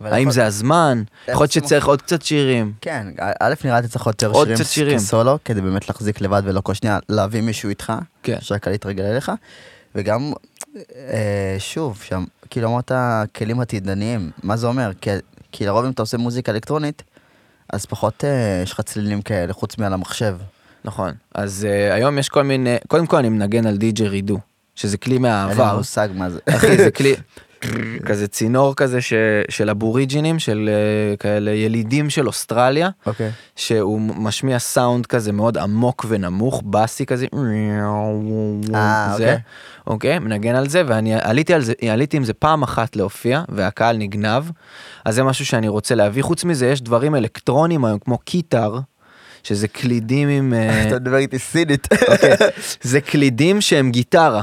האם יכול- זה הזמן, יכול להיות שצריך עוד קצת שירים. כן, א' נראה לי צריך יותר עוד שירים שירים. כסולו, כדי באמת להחזיק לבד ולא כל שנייה להביא מישהו איתך, כן. שהקהל יתרגל אליך. וגם, אה, שוב, שם, כאילו אמרת כלים עתידניים, מה זה אומר? כי, כי לרוב אם אתה עושה מוזיקה אלקטרונית, אז פחות אה, יש לך צלילים כאלה, חוץ מעל המחשב. נכון. אז אה, היום יש כל מיני, קודם כל אני מנגן על דיג'רידו, שזה כלי אין לי מהעבר. מושג מה זה. אחי, זה כלי, (laughs) כזה צינור כזה ש, של אבוריג'ינים, של אה, כאלה ילידים של אוסטרליה, אוקיי. שהוא משמיע סאונד כזה מאוד עמוק ונמוך, באסי כזה, אה, זה, אוקיי. אוקיי, מנגן על זה, ואני עליתי על זה, עליתי עם זה פעם אחת להופיע, והקהל נגנב, אז זה משהו שאני רוצה להביא. חוץ מזה, יש דברים אלקטרונים היום, כמו keytar, שזה קלידים עם... אה, (laughs) אתה מדבר איתי סינית. אוקיי, (laughs) זה קלידים שהם גיטרה.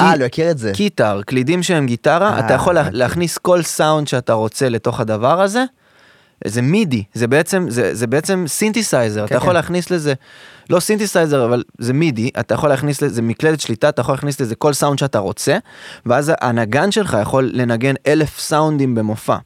אה, לא מכיר את זה. keytar, קלידים שהם גיטרה, אה, אתה יכול הבנתי. להכניס כל סאונד שאתה רוצה לתוך הדבר הזה. זה MIDI, זה בעצם, זה, זה בעצם סינתסייזר, אתה כן, יכול כן. להכניס לזה, לא סינתסייזר, אבל זה MIDI, אתה יכול להכניס לזה מקלדת שליטה, אתה יכול להכניס לזה כל סאונד שאתה רוצה, ואז הנגן שלך יכול לנגן אלף סאונדים במופע.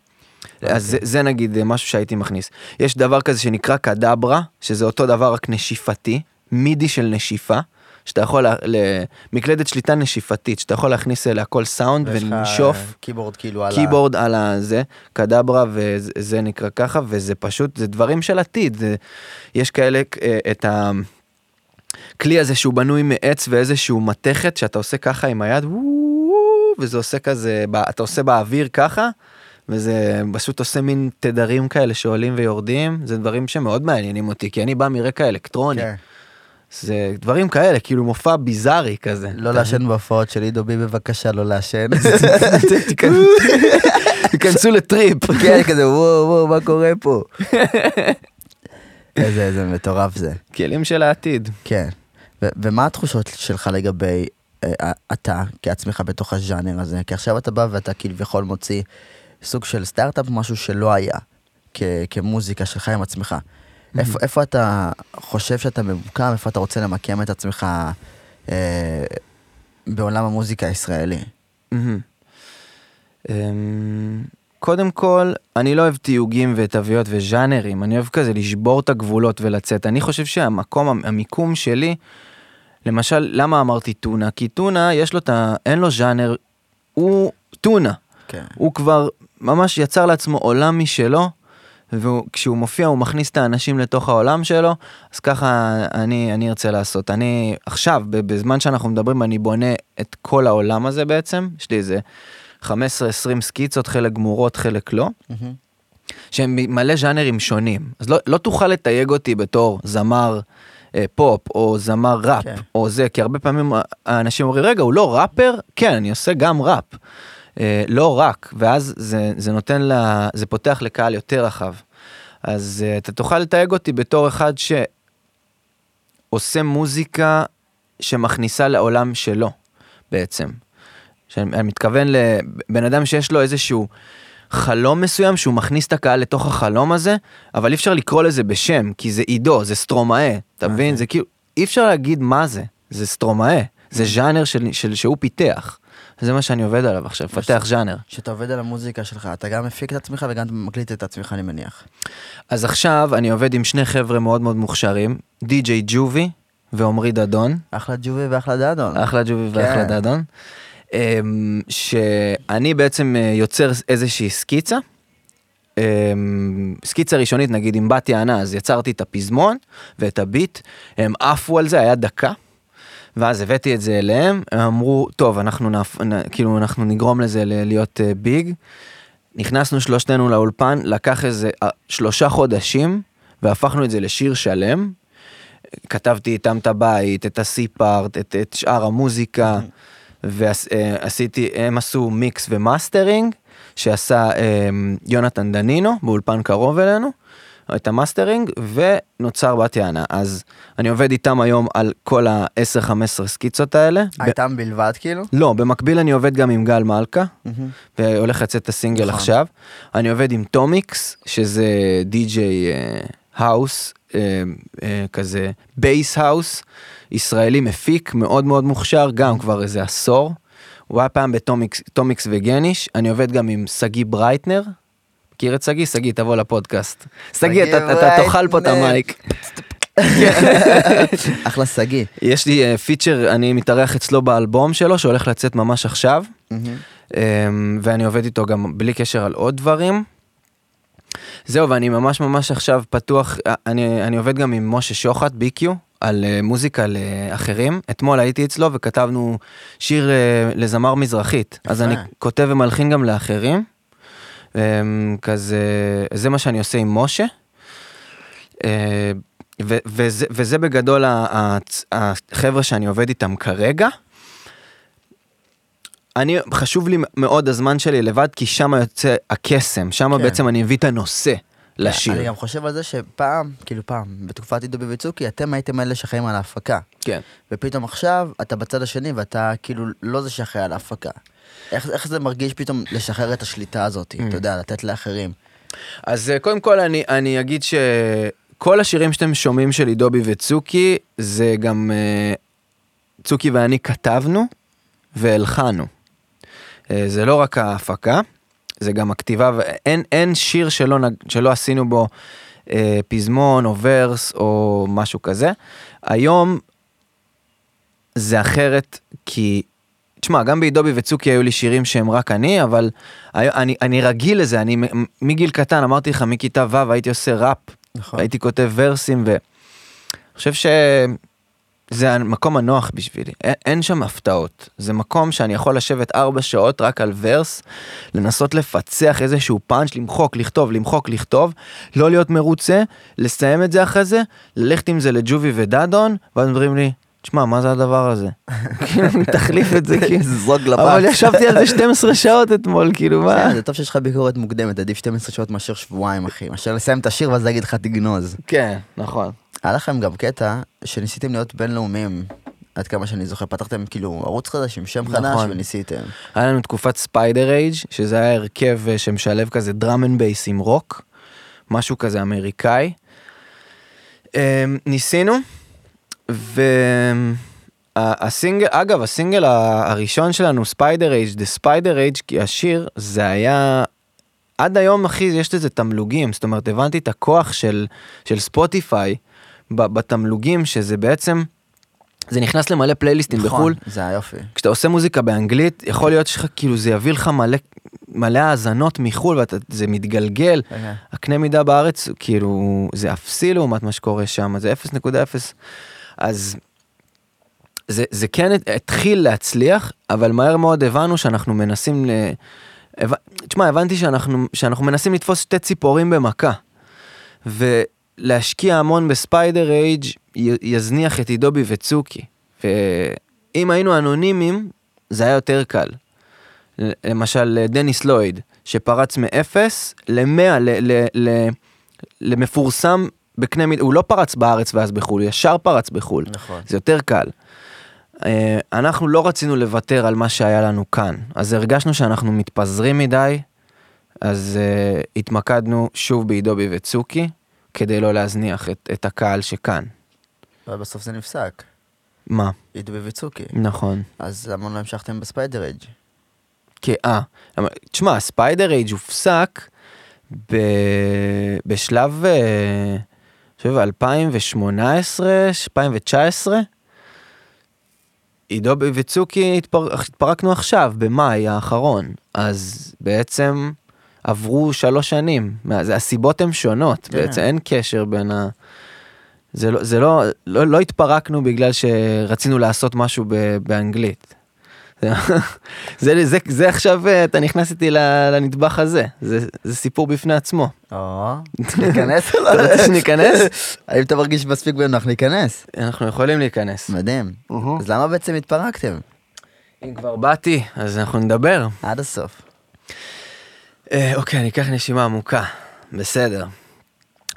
אז זה, זה נגיד משהו שהייתי מכניס. יש דבר כזה שנקרא קדברה, שזה אותו דבר רק נשיפתי, מידי של נשיפה, שאתה יכול, לה- ל- מקלדת שליטה נשיפתית, שאתה יכול להכניס אליה כל סאונד ולנשוף. אה, קיבורד כאילו על ה... קיבורד על הזה, קדברה וזה נקרא ככה, וזה פשוט, זה דברים של עתיד, זה, יש כאלה, אה, את הכלי הזה שהוא בנוי מעץ ואיזשהו מתכת שאתה עושה ככה עם היד, וזה עושה כזה, אתה עושה באוויר ככה, וזה פשוט עושה מין תדרים כאלה שעולים ויורדים, זה דברים שמאוד מעניינים אותי, כי אני בא מרקע אלקטרוני, כן. זה דברים כאלה, כאילו מופע ביזארי כזה. לא לעשן בהופעות של עידו בי בבקשה לא לעשן. (laughs) (laughs) תיכנסו- לטריפ. כן, כזה וואו וואו מה קורה פה. (laughs) איזה איזה מטורף זה. כלים של העתיד. כן. ומה התחושות שלך לגבי אה, אתה כעצמך בתוך הז'אנר הזה? כי עכשיו אתה בא ואתה כביכול מוציא סוג של סטארט-אפ, משהו שלא היה, כ- כמוזיקה שלך עם עצמך. איפה, איפה אתה חושב שאתה ממוקם, איפה אתה רוצה למקם את עצמך אה, בעולם המוזיקה הישראלי? אמ, קודם כל, אני לא אוהב תיוגים ותוויות וז'אנרים, אני אוהב כזה לשבור את הגבולות ולצאת. אני חושב שהמקום, המיקום שלי, למשל, למה אמרתי טונה? כי טונה, יש לו את ה... אין לו ז'אנר, הוא טונה. כן. הוא כבר ממש יצר לעצמו עולם משלו, וכשהוא מופיע הוא מכניס את האנשים לתוך העולם שלו, אז ככה אני, אני ארצה לעשות. אני עכשיו, בזמן שאנחנו מדברים, אני בונה את כל העולם הזה בעצם, יש לי איזה 15-20 סקיצות, חלק גמורות, חלק לא. מהמם. שהם מלא ז'אנרים שונים. אז לא, לא תוכל לתייג אותי בתור זמר אה, פופ או זמר ראפ כן. או זה, כי הרבה פעמים האנשים אומרים, רגע, הוא לא ראפר? כן, אני עושה גם ראפ. אה, לא רק, ואז זה, זה נותן לה, זה פותח לקהל יותר רחב. אז אה, אתה תוכל לתייג אותי בתור אחד שעושה מוזיקה שמכניסה לעולם שלו, בעצם. שאני אני מתכוון לבן אדם שיש לו איזשהו חלום מסוים שהוא מכניס את הקהל לתוך החלום הזה, אבל אי אפשר לקרוא לזה בשם, כי זה עידו, זה סטרומאה, אתה אוקיי. מבין? זה כאילו, אי אפשר להגיד מה זה, זה סטרומאה, זה ז'אנר של, של, שהוא פיתח. זה מה שאני עובד עליו עכשיו, לפתח ז'אנר. כשאתה עובד על המוזיקה שלך, אתה גם מפיק את עצמך וגם מקליט את עצמך, אני מניח. אז עכשיו אני עובד עם שני חבר'ה מאוד מאוד מוכשרים, די.ג'יי ג'ובי ועמרי דדון. אחלה ג'ובי ואחלה דאדון. אחלה ג'ובי ואחלה כן. דדון. אמ, שאני בעצם אה, יוצר איזושהי סקיצה. אמ, סקיצה ראשונית נגיד עם בת יענה אז יצרתי את הפזמון ואת הביט הם עפו על זה היה דקה. ואז הבאתי את זה אליהם הם אמרו טוב אנחנו נפ... נ... כאילו אנחנו נגרום לזה ל- להיות אה, big. נכנסנו שלושתנו לאולפן לקח איזה אה, שלושה חודשים והפכנו את זה לשיר שלם. כתבתי איתם את הבית את ה C part את, את שאר המוזיקה ועשיתי הם עשו mix ו mastering שעשה אה, יונתן דנינו באולפן קרוב אלינו את המאסטרינג ונוצר בת יענה אז אני עובד איתם היום על כל ה-10-15 סקיצות האלה. ב- איתם בלבד כאילו? לא במקביל אני עובד גם עם גל מלכה מהמם. והולך לצאת את הסינגל נכון. עכשיו. אני עובד עם טומיקס שזה די.ג'יי house אה, אה, כזה bass house ישראלי מפיק מאוד מאוד מוכשר גם כבר איזה עשור. הוא היה פעם בטומיקס טומיקס וגניש אני עובד גם עם שגיא ברייטנר. מכיר את שגיא? שגיא תבוא לפודקאסט. שגיא אתה תאכל פה את. המייק. (laughs) אחלה שגיא. יש לי אה, feature אני מתארח אצלו באלבום שלו שהולך לצאת ממש עכשיו. אמ, ואני עובד איתו גם בלי קשר על עוד דברים. זהו, ואני ממש ממש עכשיו פתוח, אה, אני, אני עובד גם עם משה שוחט, ביקיו, על אה, מוזיקה לאחרים. אתמול הייתי אצלו וכתבנו שיר אה, לזמר מזרחית. אז. אני כותב ומלחין גם לאחרים. אמ, כזה, זה מה שאני עושה עם משה. אה, ו- וזה, וזה בגדול החבר'ה שאני עובד איתם כרגע. אני, חשוב לי מאוד הזמן שלי לבד, כי שם יוצא הקסם, שם כן. בעצם אני מביא את הנושא לשיר. אני גם חושב על זה שפעם, כאילו פעם, בתקופת עידו וצוקי, אתם הייתם אלה שאחראים על ההפקה. כן. ופתאום עכשיו אתה בצד השני ואתה כאילו לא זה שאחראי על ההפקה. איך, איך זה מרגיש פתאום לשחרר את השליטה הזאת, Mm. אתה יודע, לתת לאחרים. אז אה, קודם כל אני, אני אגיד שכל השירים שאתם שומעים של עידובי וצוקי, זה גם אה, צוקי ואני כתבנו והלחנו. אה, זה לא רק ההפקה, זה גם הכתיבה, ואין אין שיר שלא, שלא עשינו בו אה, פזמון או ורס או משהו כזה. היום זה אחרת כי, תשמע, גם בעידובי וצוקי היו לי שירים שהם רק אני, אבל אני, אני רגיל לזה, אני מגיל קטן, אמרתי לך, מכיתה ו' הייתי עושה ראפ, נכון. הייתי כותב ורסים, ואני חושב שזה המקום הנוח בשבילי, אין, אין שם הפתעות, זה מקום שאני יכול לשבת ארבע שעות רק על ורס, לנסות לפצח איזשהו פאנץ', למחוק, לכתוב, למחוק, לכתוב, לא להיות מרוצה, לסיים את זה אחרי זה, ללכת עם זה לג'ובי ודדון, ואז אומרים לי, תשמע, מה זה הדבר הזה? (laughs) כאילו, תחליף את זה, (laughs) כאילו. זרוק לפח. אבל ישבתי על זה 12 שעות אתמול, כאילו, מה? זה טוב שיש לך ביקורת מוקדמת, עדיף 12 שעות מאשר שבועיים, אחי. מאשר לסיים את השיר ואז להגיד לך תגנוז. כן, נכון. היה לכם גם קטע שניסיתם להיות בינלאומיים, עד כמה שאני זוכר, פתחתם כאילו ערוץ חדש עם שם חדש נכון. וניסיתם. היה לנו תקופת ספיידר אייג', שזה היה הרכב אה, שמשלב כזה drum and bass עם רוק, משהו כזה אמריקאי. אה, ניסינו, ה- הסינגל, אגב, הסינגל הראשון שלנו, ספיידר אייג', The ספיידר אייג', כי השיר, זה היה... עד היום, אחי, יש לזה תמלוגים, זאת אומרת, הבנתי את הכוח של, של ספוטיפיי בתמלוגים, שזה בעצם, זה נכנס למלא פלייליסטים בחו"ל. נכון, זה היופי. כשאתה עושה מוזיקה באנגלית, יכול להיות שלך, כאילו, זה יביא לך מלא, מלא האזנות מחו"ל, וזה מתגלגל. אוקיי. הקנה מידה בארץ, כאילו, זה אפסי לעומת מה שקורה שם, זה 0.0. אז זה, זה כן התחיל להצליח, אבל מהר מאוד הבנו שאנחנו מנסים ל... תשמע, הבנתי שאנחנו, שאנחנו מנסים לתפוס שתי ציפורים במכה. ולהשקיע המון בספיידר אייג' יזניח את עידובי וצוקי. ואם היינו אנונימיים, זה היה יותר קל. למשל, דניס לויד, שפרץ מאפס למאה, ל- ל- ל- למפורסם בקנה מידה, הוא לא פרץ בארץ ואז בחו"ל, הוא ישר פרץ בחו"ל. נכון. זה יותר קל. אה, אנחנו לא רצינו לוותר על מה שהיה לנו כאן, אז הרגשנו שאנחנו מתפזרים מדי, אז uh, התמקדנו שוב בעידו בי וצוקי, כדי לא להזניח את, את הקהל שכאן. אבל בסוף זה נפסק. מה? עידו וצוקי. נכון. אז למה לא המשכתם ב Spider Age? כי, אה, למה- תשמע, Spider Age הופסק ב... בשלב, אה, אני חושב, 2018, 2019. עידו וצוקי התפר... התפרקנו עכשיו, במאי האחרון, אז בעצם עברו שלוש שנים, זה- הסיבות הן שונות, כן. בעצם אין קשר בין ה... זה לא, זה לא, לא, לא התפרקנו בגלל שרצינו לעשות משהו ב, באנגלית. (laughs) זה, זה, זה עכשיו, אה, אתה נכנס איתי לנדבך הזה, זה, זה סיפור בפני עצמו. או, (laughs) ניכנס או לא? אתה רוצה שניכנס? (laughs) האם אתה מרגיש מספיק בנוח להיכנס? אנחנו יכולים להיכנס. מדהים. אז למה בעצם התפרקתם? אם כבר באתי, אז אנחנו נדבר. עד הסוף. אה, אוקיי, אני אקח נשימה עמוקה. בסדר.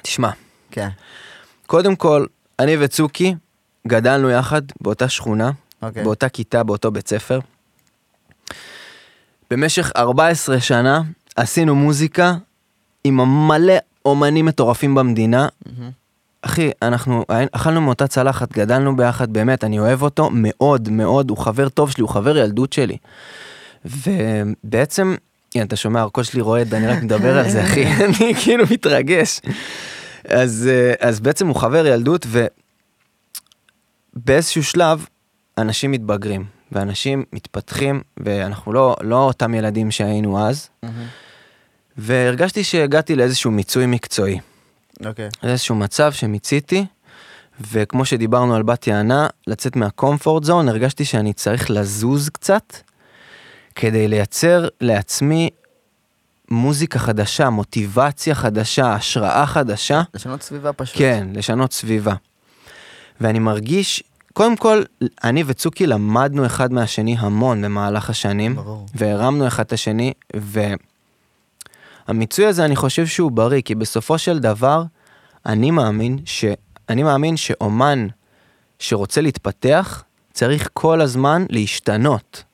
תשמע, כן. קודם כל, אני וצוקי גדלנו יחד באותה שכונה, אוקיי. באותה כיתה, באותו בית ספר. במשך 14 שנה עשינו מוזיקה עם מלא אומנים מטורפים במדינה. אחי, אנחנו אכלנו מאותה צלחת, גדלנו ביחד, באמת, אני אוהב אותו מאוד מאוד, הוא חבר טוב שלי, הוא חבר ילדות שלי. ובעצם, הנה, אתה שומע, הקול שלי רועד, אני רק מדבר על זה, אחי, (laughs) אני כאילו מתרגש. אז, אה, אז בעצם הוא חבר ילדות, ובאיזשהו שלב, אנשים מתבגרים, ואנשים מתפתחים, ואנחנו לא, לא אותם ילדים שהיינו אז. והרגשתי שהגעתי לאיזשהו מיצוי מקצועי. אוקיי. איזשהו מצב שמיציתי, וכמו שדיברנו על בת יענה, לצאת מהקומפורט זון, הרגשתי שאני צריך לזוז קצת, כדי לייצר לעצמי מוזיקה חדשה, מוטיבציה חדשה, השראה חדשה, לשנות סביבה פשוט. כן, לשנות סביבה. ואני מרגיש, קודם כל, אני וצוקי למדנו אחד מהשני המון במהלך השנים, ברור. והרמנו אחד את השני, והמיצוי הזה אני חושב שהוא בריא, כי בסופו של דבר, אני מאמין ש... אני מאמין שאומן שרוצה להתפתח, צריך כל הזמן להשתנות.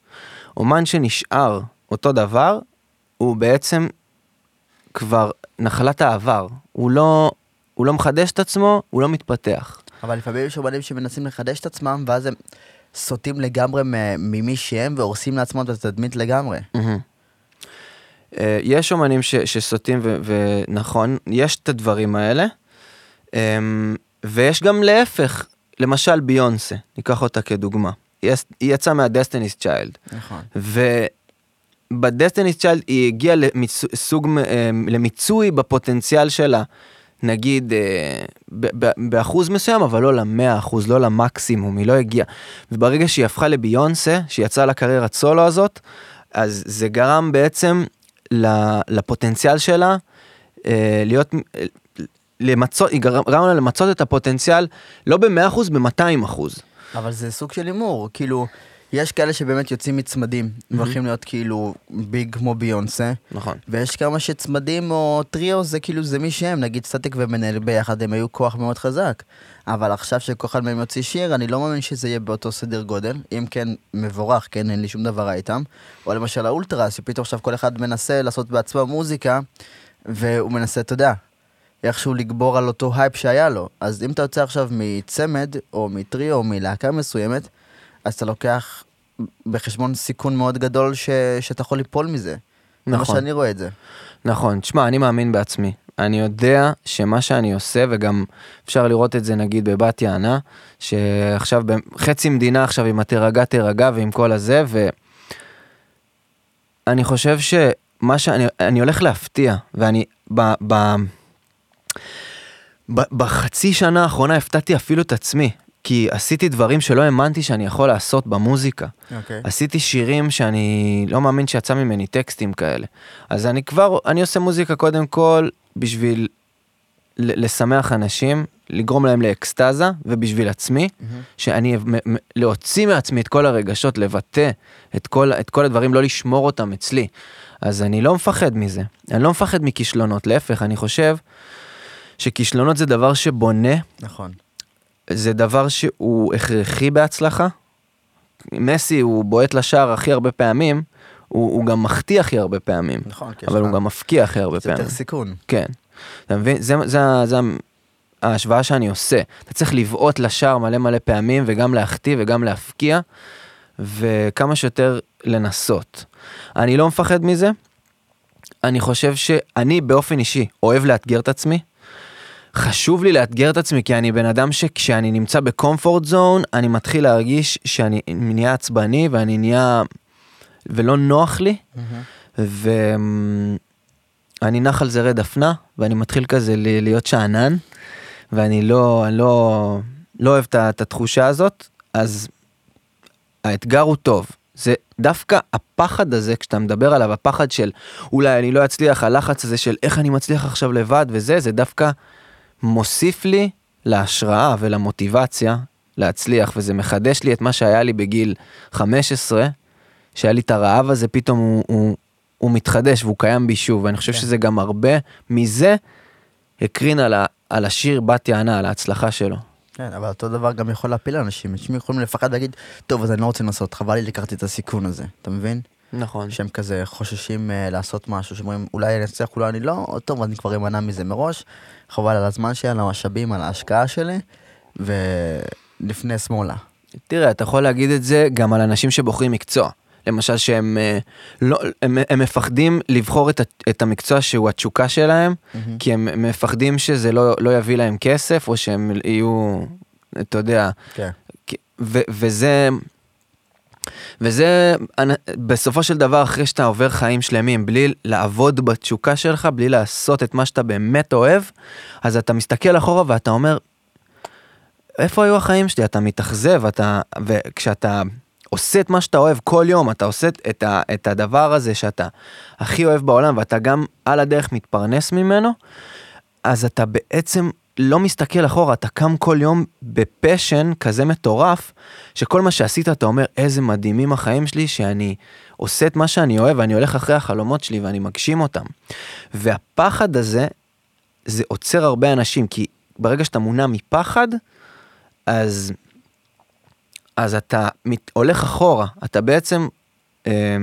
אומן שנשאר אותו דבר, הוא בעצם כבר נחלת העבר. הוא לא, הוא לא מחדש את עצמו, הוא לא מתפתח. אבל לפעמים יש אומנים שמנסים לחדש את עצמם, ואז הם סוטים לגמרי ממי שהם, והורסים לעצמם את התדמית לגמרי. אה, יש אומנים ש, שסוטים, ו, ונכון, יש את הדברים האלה, אמ, ויש גם להפך, למשל ביונסה, ניקח אותה כדוגמה. היא, יצ- היא יצאה מהדסטיניס צ'יילד, נכון. ובדסטיניס צ'יילד היא הגיעה לסוג, למיצוי בפוטנציאל שלה, נגיד אה, ב- ב- באחוז מסוים, אבל לא למאה אחוז, לא למקסימום, היא לא הגיעה. וברגע שהיא הפכה לביונסה, שהיא יצאה לקריירת סולו הזאת, אז זה גרם בעצם לפוטנציאל שלה אה, להיות, אה, למצות, היא גרם לה למצות את הפוטנציאל לא ב-100%, ב-200%. אבל זה סוג של הימור, כאילו, יש כאלה שבאמת יוצאים מצמדים, והולכים להיות כאילו ביג כמו ביונסה, נכון. ויש כמה שצמדים או טריו זה כאילו זה מי שהם, נגיד סטטיק ומנהל ביחד הם היו כוח מאוד חזק. אבל עכשיו שכל אחד מהם יוציא שיר, אני לא מאמין שזה יהיה באותו סדר גודל, אם כן מבורך, כן, אין לי שום דבר רע איתם. או למשל האולטרס, שפתאום עכשיו כל אחד מנסה לעשות בעצמו מוזיקה, והוא מנסה, אתה יודע, איכשהו לגבור על אותו הייפ שהיה לו. אז אם אתה יוצא עכשיו מצמד, או מטריו, או מלהקה מסוימת, אז אתה לוקח בחשבון סיכון מאוד גדול ש... שאתה יכול ליפול מזה. נכון. כמו שאני רואה את זה. נכון, תשמע, אני מאמין בעצמי. אני יודע שמה שאני עושה, וגם אפשר לראות את זה נגיד בבת יענה, שעכשיו חצי מדינה עכשיו עם התירגע תירגע ועם כל הזה, ואני חושב שמה שאני אני הולך להפתיע, ואני ב, ב, בחצי שנה האחרונה הפתעתי אפילו את עצמי, כי עשיתי דברים שלא האמנתי שאני יכול לעשות במוזיקה. אוקיי. עשיתי שירים שאני לא מאמין שיצא ממני טקסטים כאלה. אז אני כבר, אני עושה מוזיקה קודם כל בשביל לשמח אנשים, לגרום להם לאקסטזה, ובשביל עצמי, שאני, מ- מ- להוציא מעצמי את כל הרגשות, לבטא את כל, את כל הדברים, לא לשמור אותם אצלי. אז אני לא מפחד מזה. אני לא מפחד מכישלונות, להפך, אני חושב שכישלונות זה דבר שבונה נכון. זה דבר שהוא הכרחי בהצלחה. מסי הוא בועט לשער הכי הרבה פעמים, הוא, הוא גם מחטיא הכי הרבה פעמים, נכון. אבל הוא גם מפקיע הכי הרבה זה פעמים. יותר סיכון. כן. אתה מבין? זה, זה, זה ההשוואה שאני עושה. אתה צריך לבעוט לשער מלא מלא פעמים וגם להחטיא וגם להפקיע, וכמה שיותר לנסות. אני לא מפחד מזה. אני חושב שאני באופן אישי אוהב לאתגר את עצמי. חשוב לי לאתגר את עצמי כי אני בן אדם שכשאני נמצא בקומפורט זון אני מתחיל להרגיש שאני נהיה עצבני ואני נהיה ולא נוח לי ואני נח על זרי דפנה ואני מתחיל כזה להיות שאנן ואני לא לא לא אוהב את התחושה הזאת אז האתגר הוא טוב. זה דווקא הפחד הזה, כשאתה מדבר עליו, הפחד של אולי אני לא אצליח, הלחץ הזה של איך אני מצליח עכשיו לבד וזה, זה דווקא מוסיף לי להשראה ולמוטיבציה להצליח, וזה מחדש לי את מה שהיה לי בגיל 15, שהיה לי את הרעב הזה, פתאום הוא, הוא, הוא מתחדש והוא קיים בי שוב, ואני חושב כן. שזה גם הרבה מזה הקרין על, ה, על השיר בת יענה, על ההצלחה שלו. כן, אבל אותו דבר גם יכול להפיל אנשים. אנשים יכולים לפחד להגיד, טוב, אז אני לא רוצה לנסות, חבל לי לקחתי את הסיכון הזה. אתה מבין? נכון. שהם כזה חוששים uh, לעשות משהו, שאומרים, אולי אני אצליח, אולי אני לא, טוב, אני כבר אמנע מזה מראש. חבל על הזמן שלי, על המשאבים, על ההשקעה שלי, ולפני שמאלה. תראה, אתה יכול להגיד את זה גם על אנשים שבוחרים מקצוע. למשל שהם אה, לא, הם, הם מפחדים לבחור את, את המקצוע שהוא התשוקה שלהם, כי הם מפחדים שזה לא, לא יביא להם כסף, או שהם יהיו, אתה יודע, כן. ו, וזה, וזה בסופו של דבר אחרי שאתה עובר חיים שלמים בלי לעבוד בתשוקה שלך, בלי לעשות את מה שאתה באמת אוהב, אז אתה מסתכל אחורה ואתה אומר, איפה היו החיים שלי? אתה מתאכזב, אתה, וכשאתה עושה את מה שאתה אוהב כל יום, אתה עושה את, ה, את הדבר הזה שאתה הכי אוהב בעולם, ואתה גם על הדרך מתפרנס ממנו, אז אתה בעצם לא מסתכל אחורה, אתה קם כל יום בפשן כזה מטורף, שכל מה שעשית אתה אומר, איזה מדהימים החיים שלי, שאני עושה את מה שאני אוהב, ואני הולך אחרי החלומות שלי ואני מגשים אותם. והפחד הזה, זה עוצר הרבה אנשים, כי ברגע שאתה מונע מפחד, אז, אז אתה מת, הולך אחורה, אתה בעצם אה,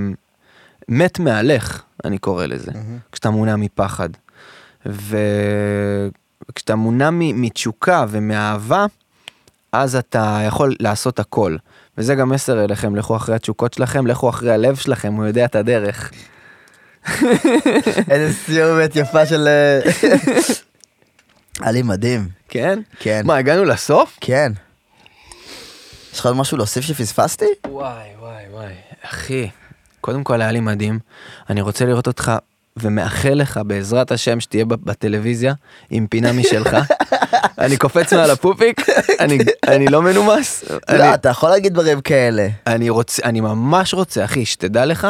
מת מהלך, אני קורא לזה, כשאתה מונע מפחד. וכשאתה מונע מתשוקה ומאהבה, אז אתה יכול לעשות הכל. וזה גם מסר אליכם, לכו אחרי התשוקות שלכם, לכו אחרי הלב שלכם, הוא יודע את הדרך. (laughs) איזה סיומת יפה של... אה, היה לי מדהים. כן? כן. מה, הגענו לסוף? כן. יש לך עוד משהו להוסיף שפספסתי? וואי, וואי, וואי. אחי, קודם כל היה לי מדהים. אני רוצה לראות אותך ומאחל לך בעזרת השם שתהיה בטלוויזיה עם פינה משלך. (laughs) אני קופץ מעל הפופיק, אני, אני לא מנומס. אני, לא, אתה יכול להגיד דברים כאלה. אני רוצה, אני ממש רוצה, אחי, שתדע לך,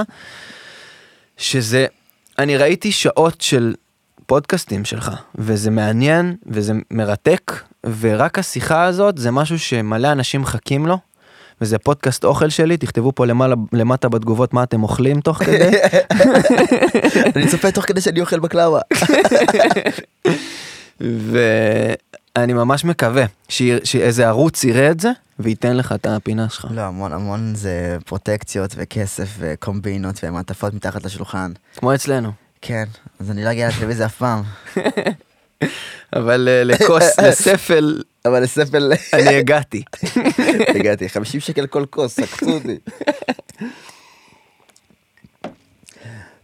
שזה, אני ראיתי שעות של פודקאסטים שלך, וזה מעניין, וזה מרתק, ורק השיחה הזאת זה משהו שמלא אנשים מחכים לו, וזה פודקאסט אוכל שלי, תכתבו פה למעלה, למטה בתגובות מה אתם אוכלים תוך כדי. (laughs) אני צופה תוך כדי שאני אוכל בקלאווה. (laughs) ואני ממש מקווה שיר- שאיזה ערוץ יראה את זה, וייתן לך את הפינה שלך. לא, המון המון זה פרוטקציות וכסף וקומבינות ומעטפות מתחת לשולחן. כמו אצלנו. כן, אז אני לא אגיע לטלוויזיה אף פעם. (laughs) אבל אה, לכוס, לספל, אבל לספל... אני הגעתי. הגעתי, 50 שקל כל כוס, עקצו אותי.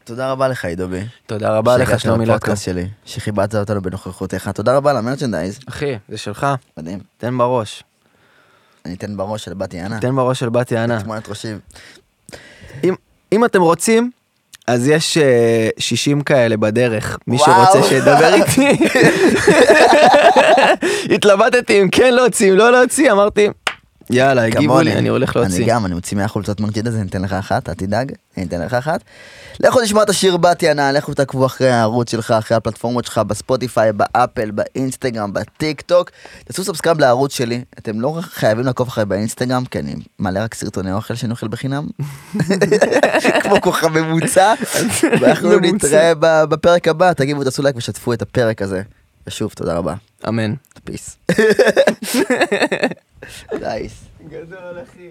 תודה רבה לך עידובי. תודה רבה לך, שלומי. לפודקאסט שלי, שכיבדת אותנו בנוכחותך. תודה רבה למרצ'נדייז. אחי, זה שלך, מדהים. תן בראש. אני אתן בראש של בת יענה. תן בראש של בת יענה. תמונת ראשים. אם, אם אתם רוצים, אז יש אה, 60 כאלה בדרך, מי. שרוצה שידבר איתי. (laughs) התלבטתי אם כן להוציא, אם לא להוציא, אמרתי, יאללה, הגיבו. לי, אני הולך אני להוציא. גם, אני מוציא 100 חולצות merchandise, אני אתן לך אחת, אל תדאג, אני אתן לך אחת. לכו תשמעו את השיר בת יענה, לכו תעקבו אחרי הערוץ שלך, אחרי הפלטפורמות שלך, בספוטיפיי, באפל, באינסטגרם, בטיק טוק. תעשו subscribe לערוץ שלי, אתם לא חייבים לעקוב אחרי באינסטגרם, כי אני מעלה רק סרטוני אוכל שאני אוכל בחינם. (laughs) כמו כוכב ממוצע. (laughs) ואנחנו. נתראה בפרק הבא, תגיבו, תעשו לייק ושתפו את הפרק הזה. ושוב, תודה רבה. אמן. Peace. Nice. גדול, אחי.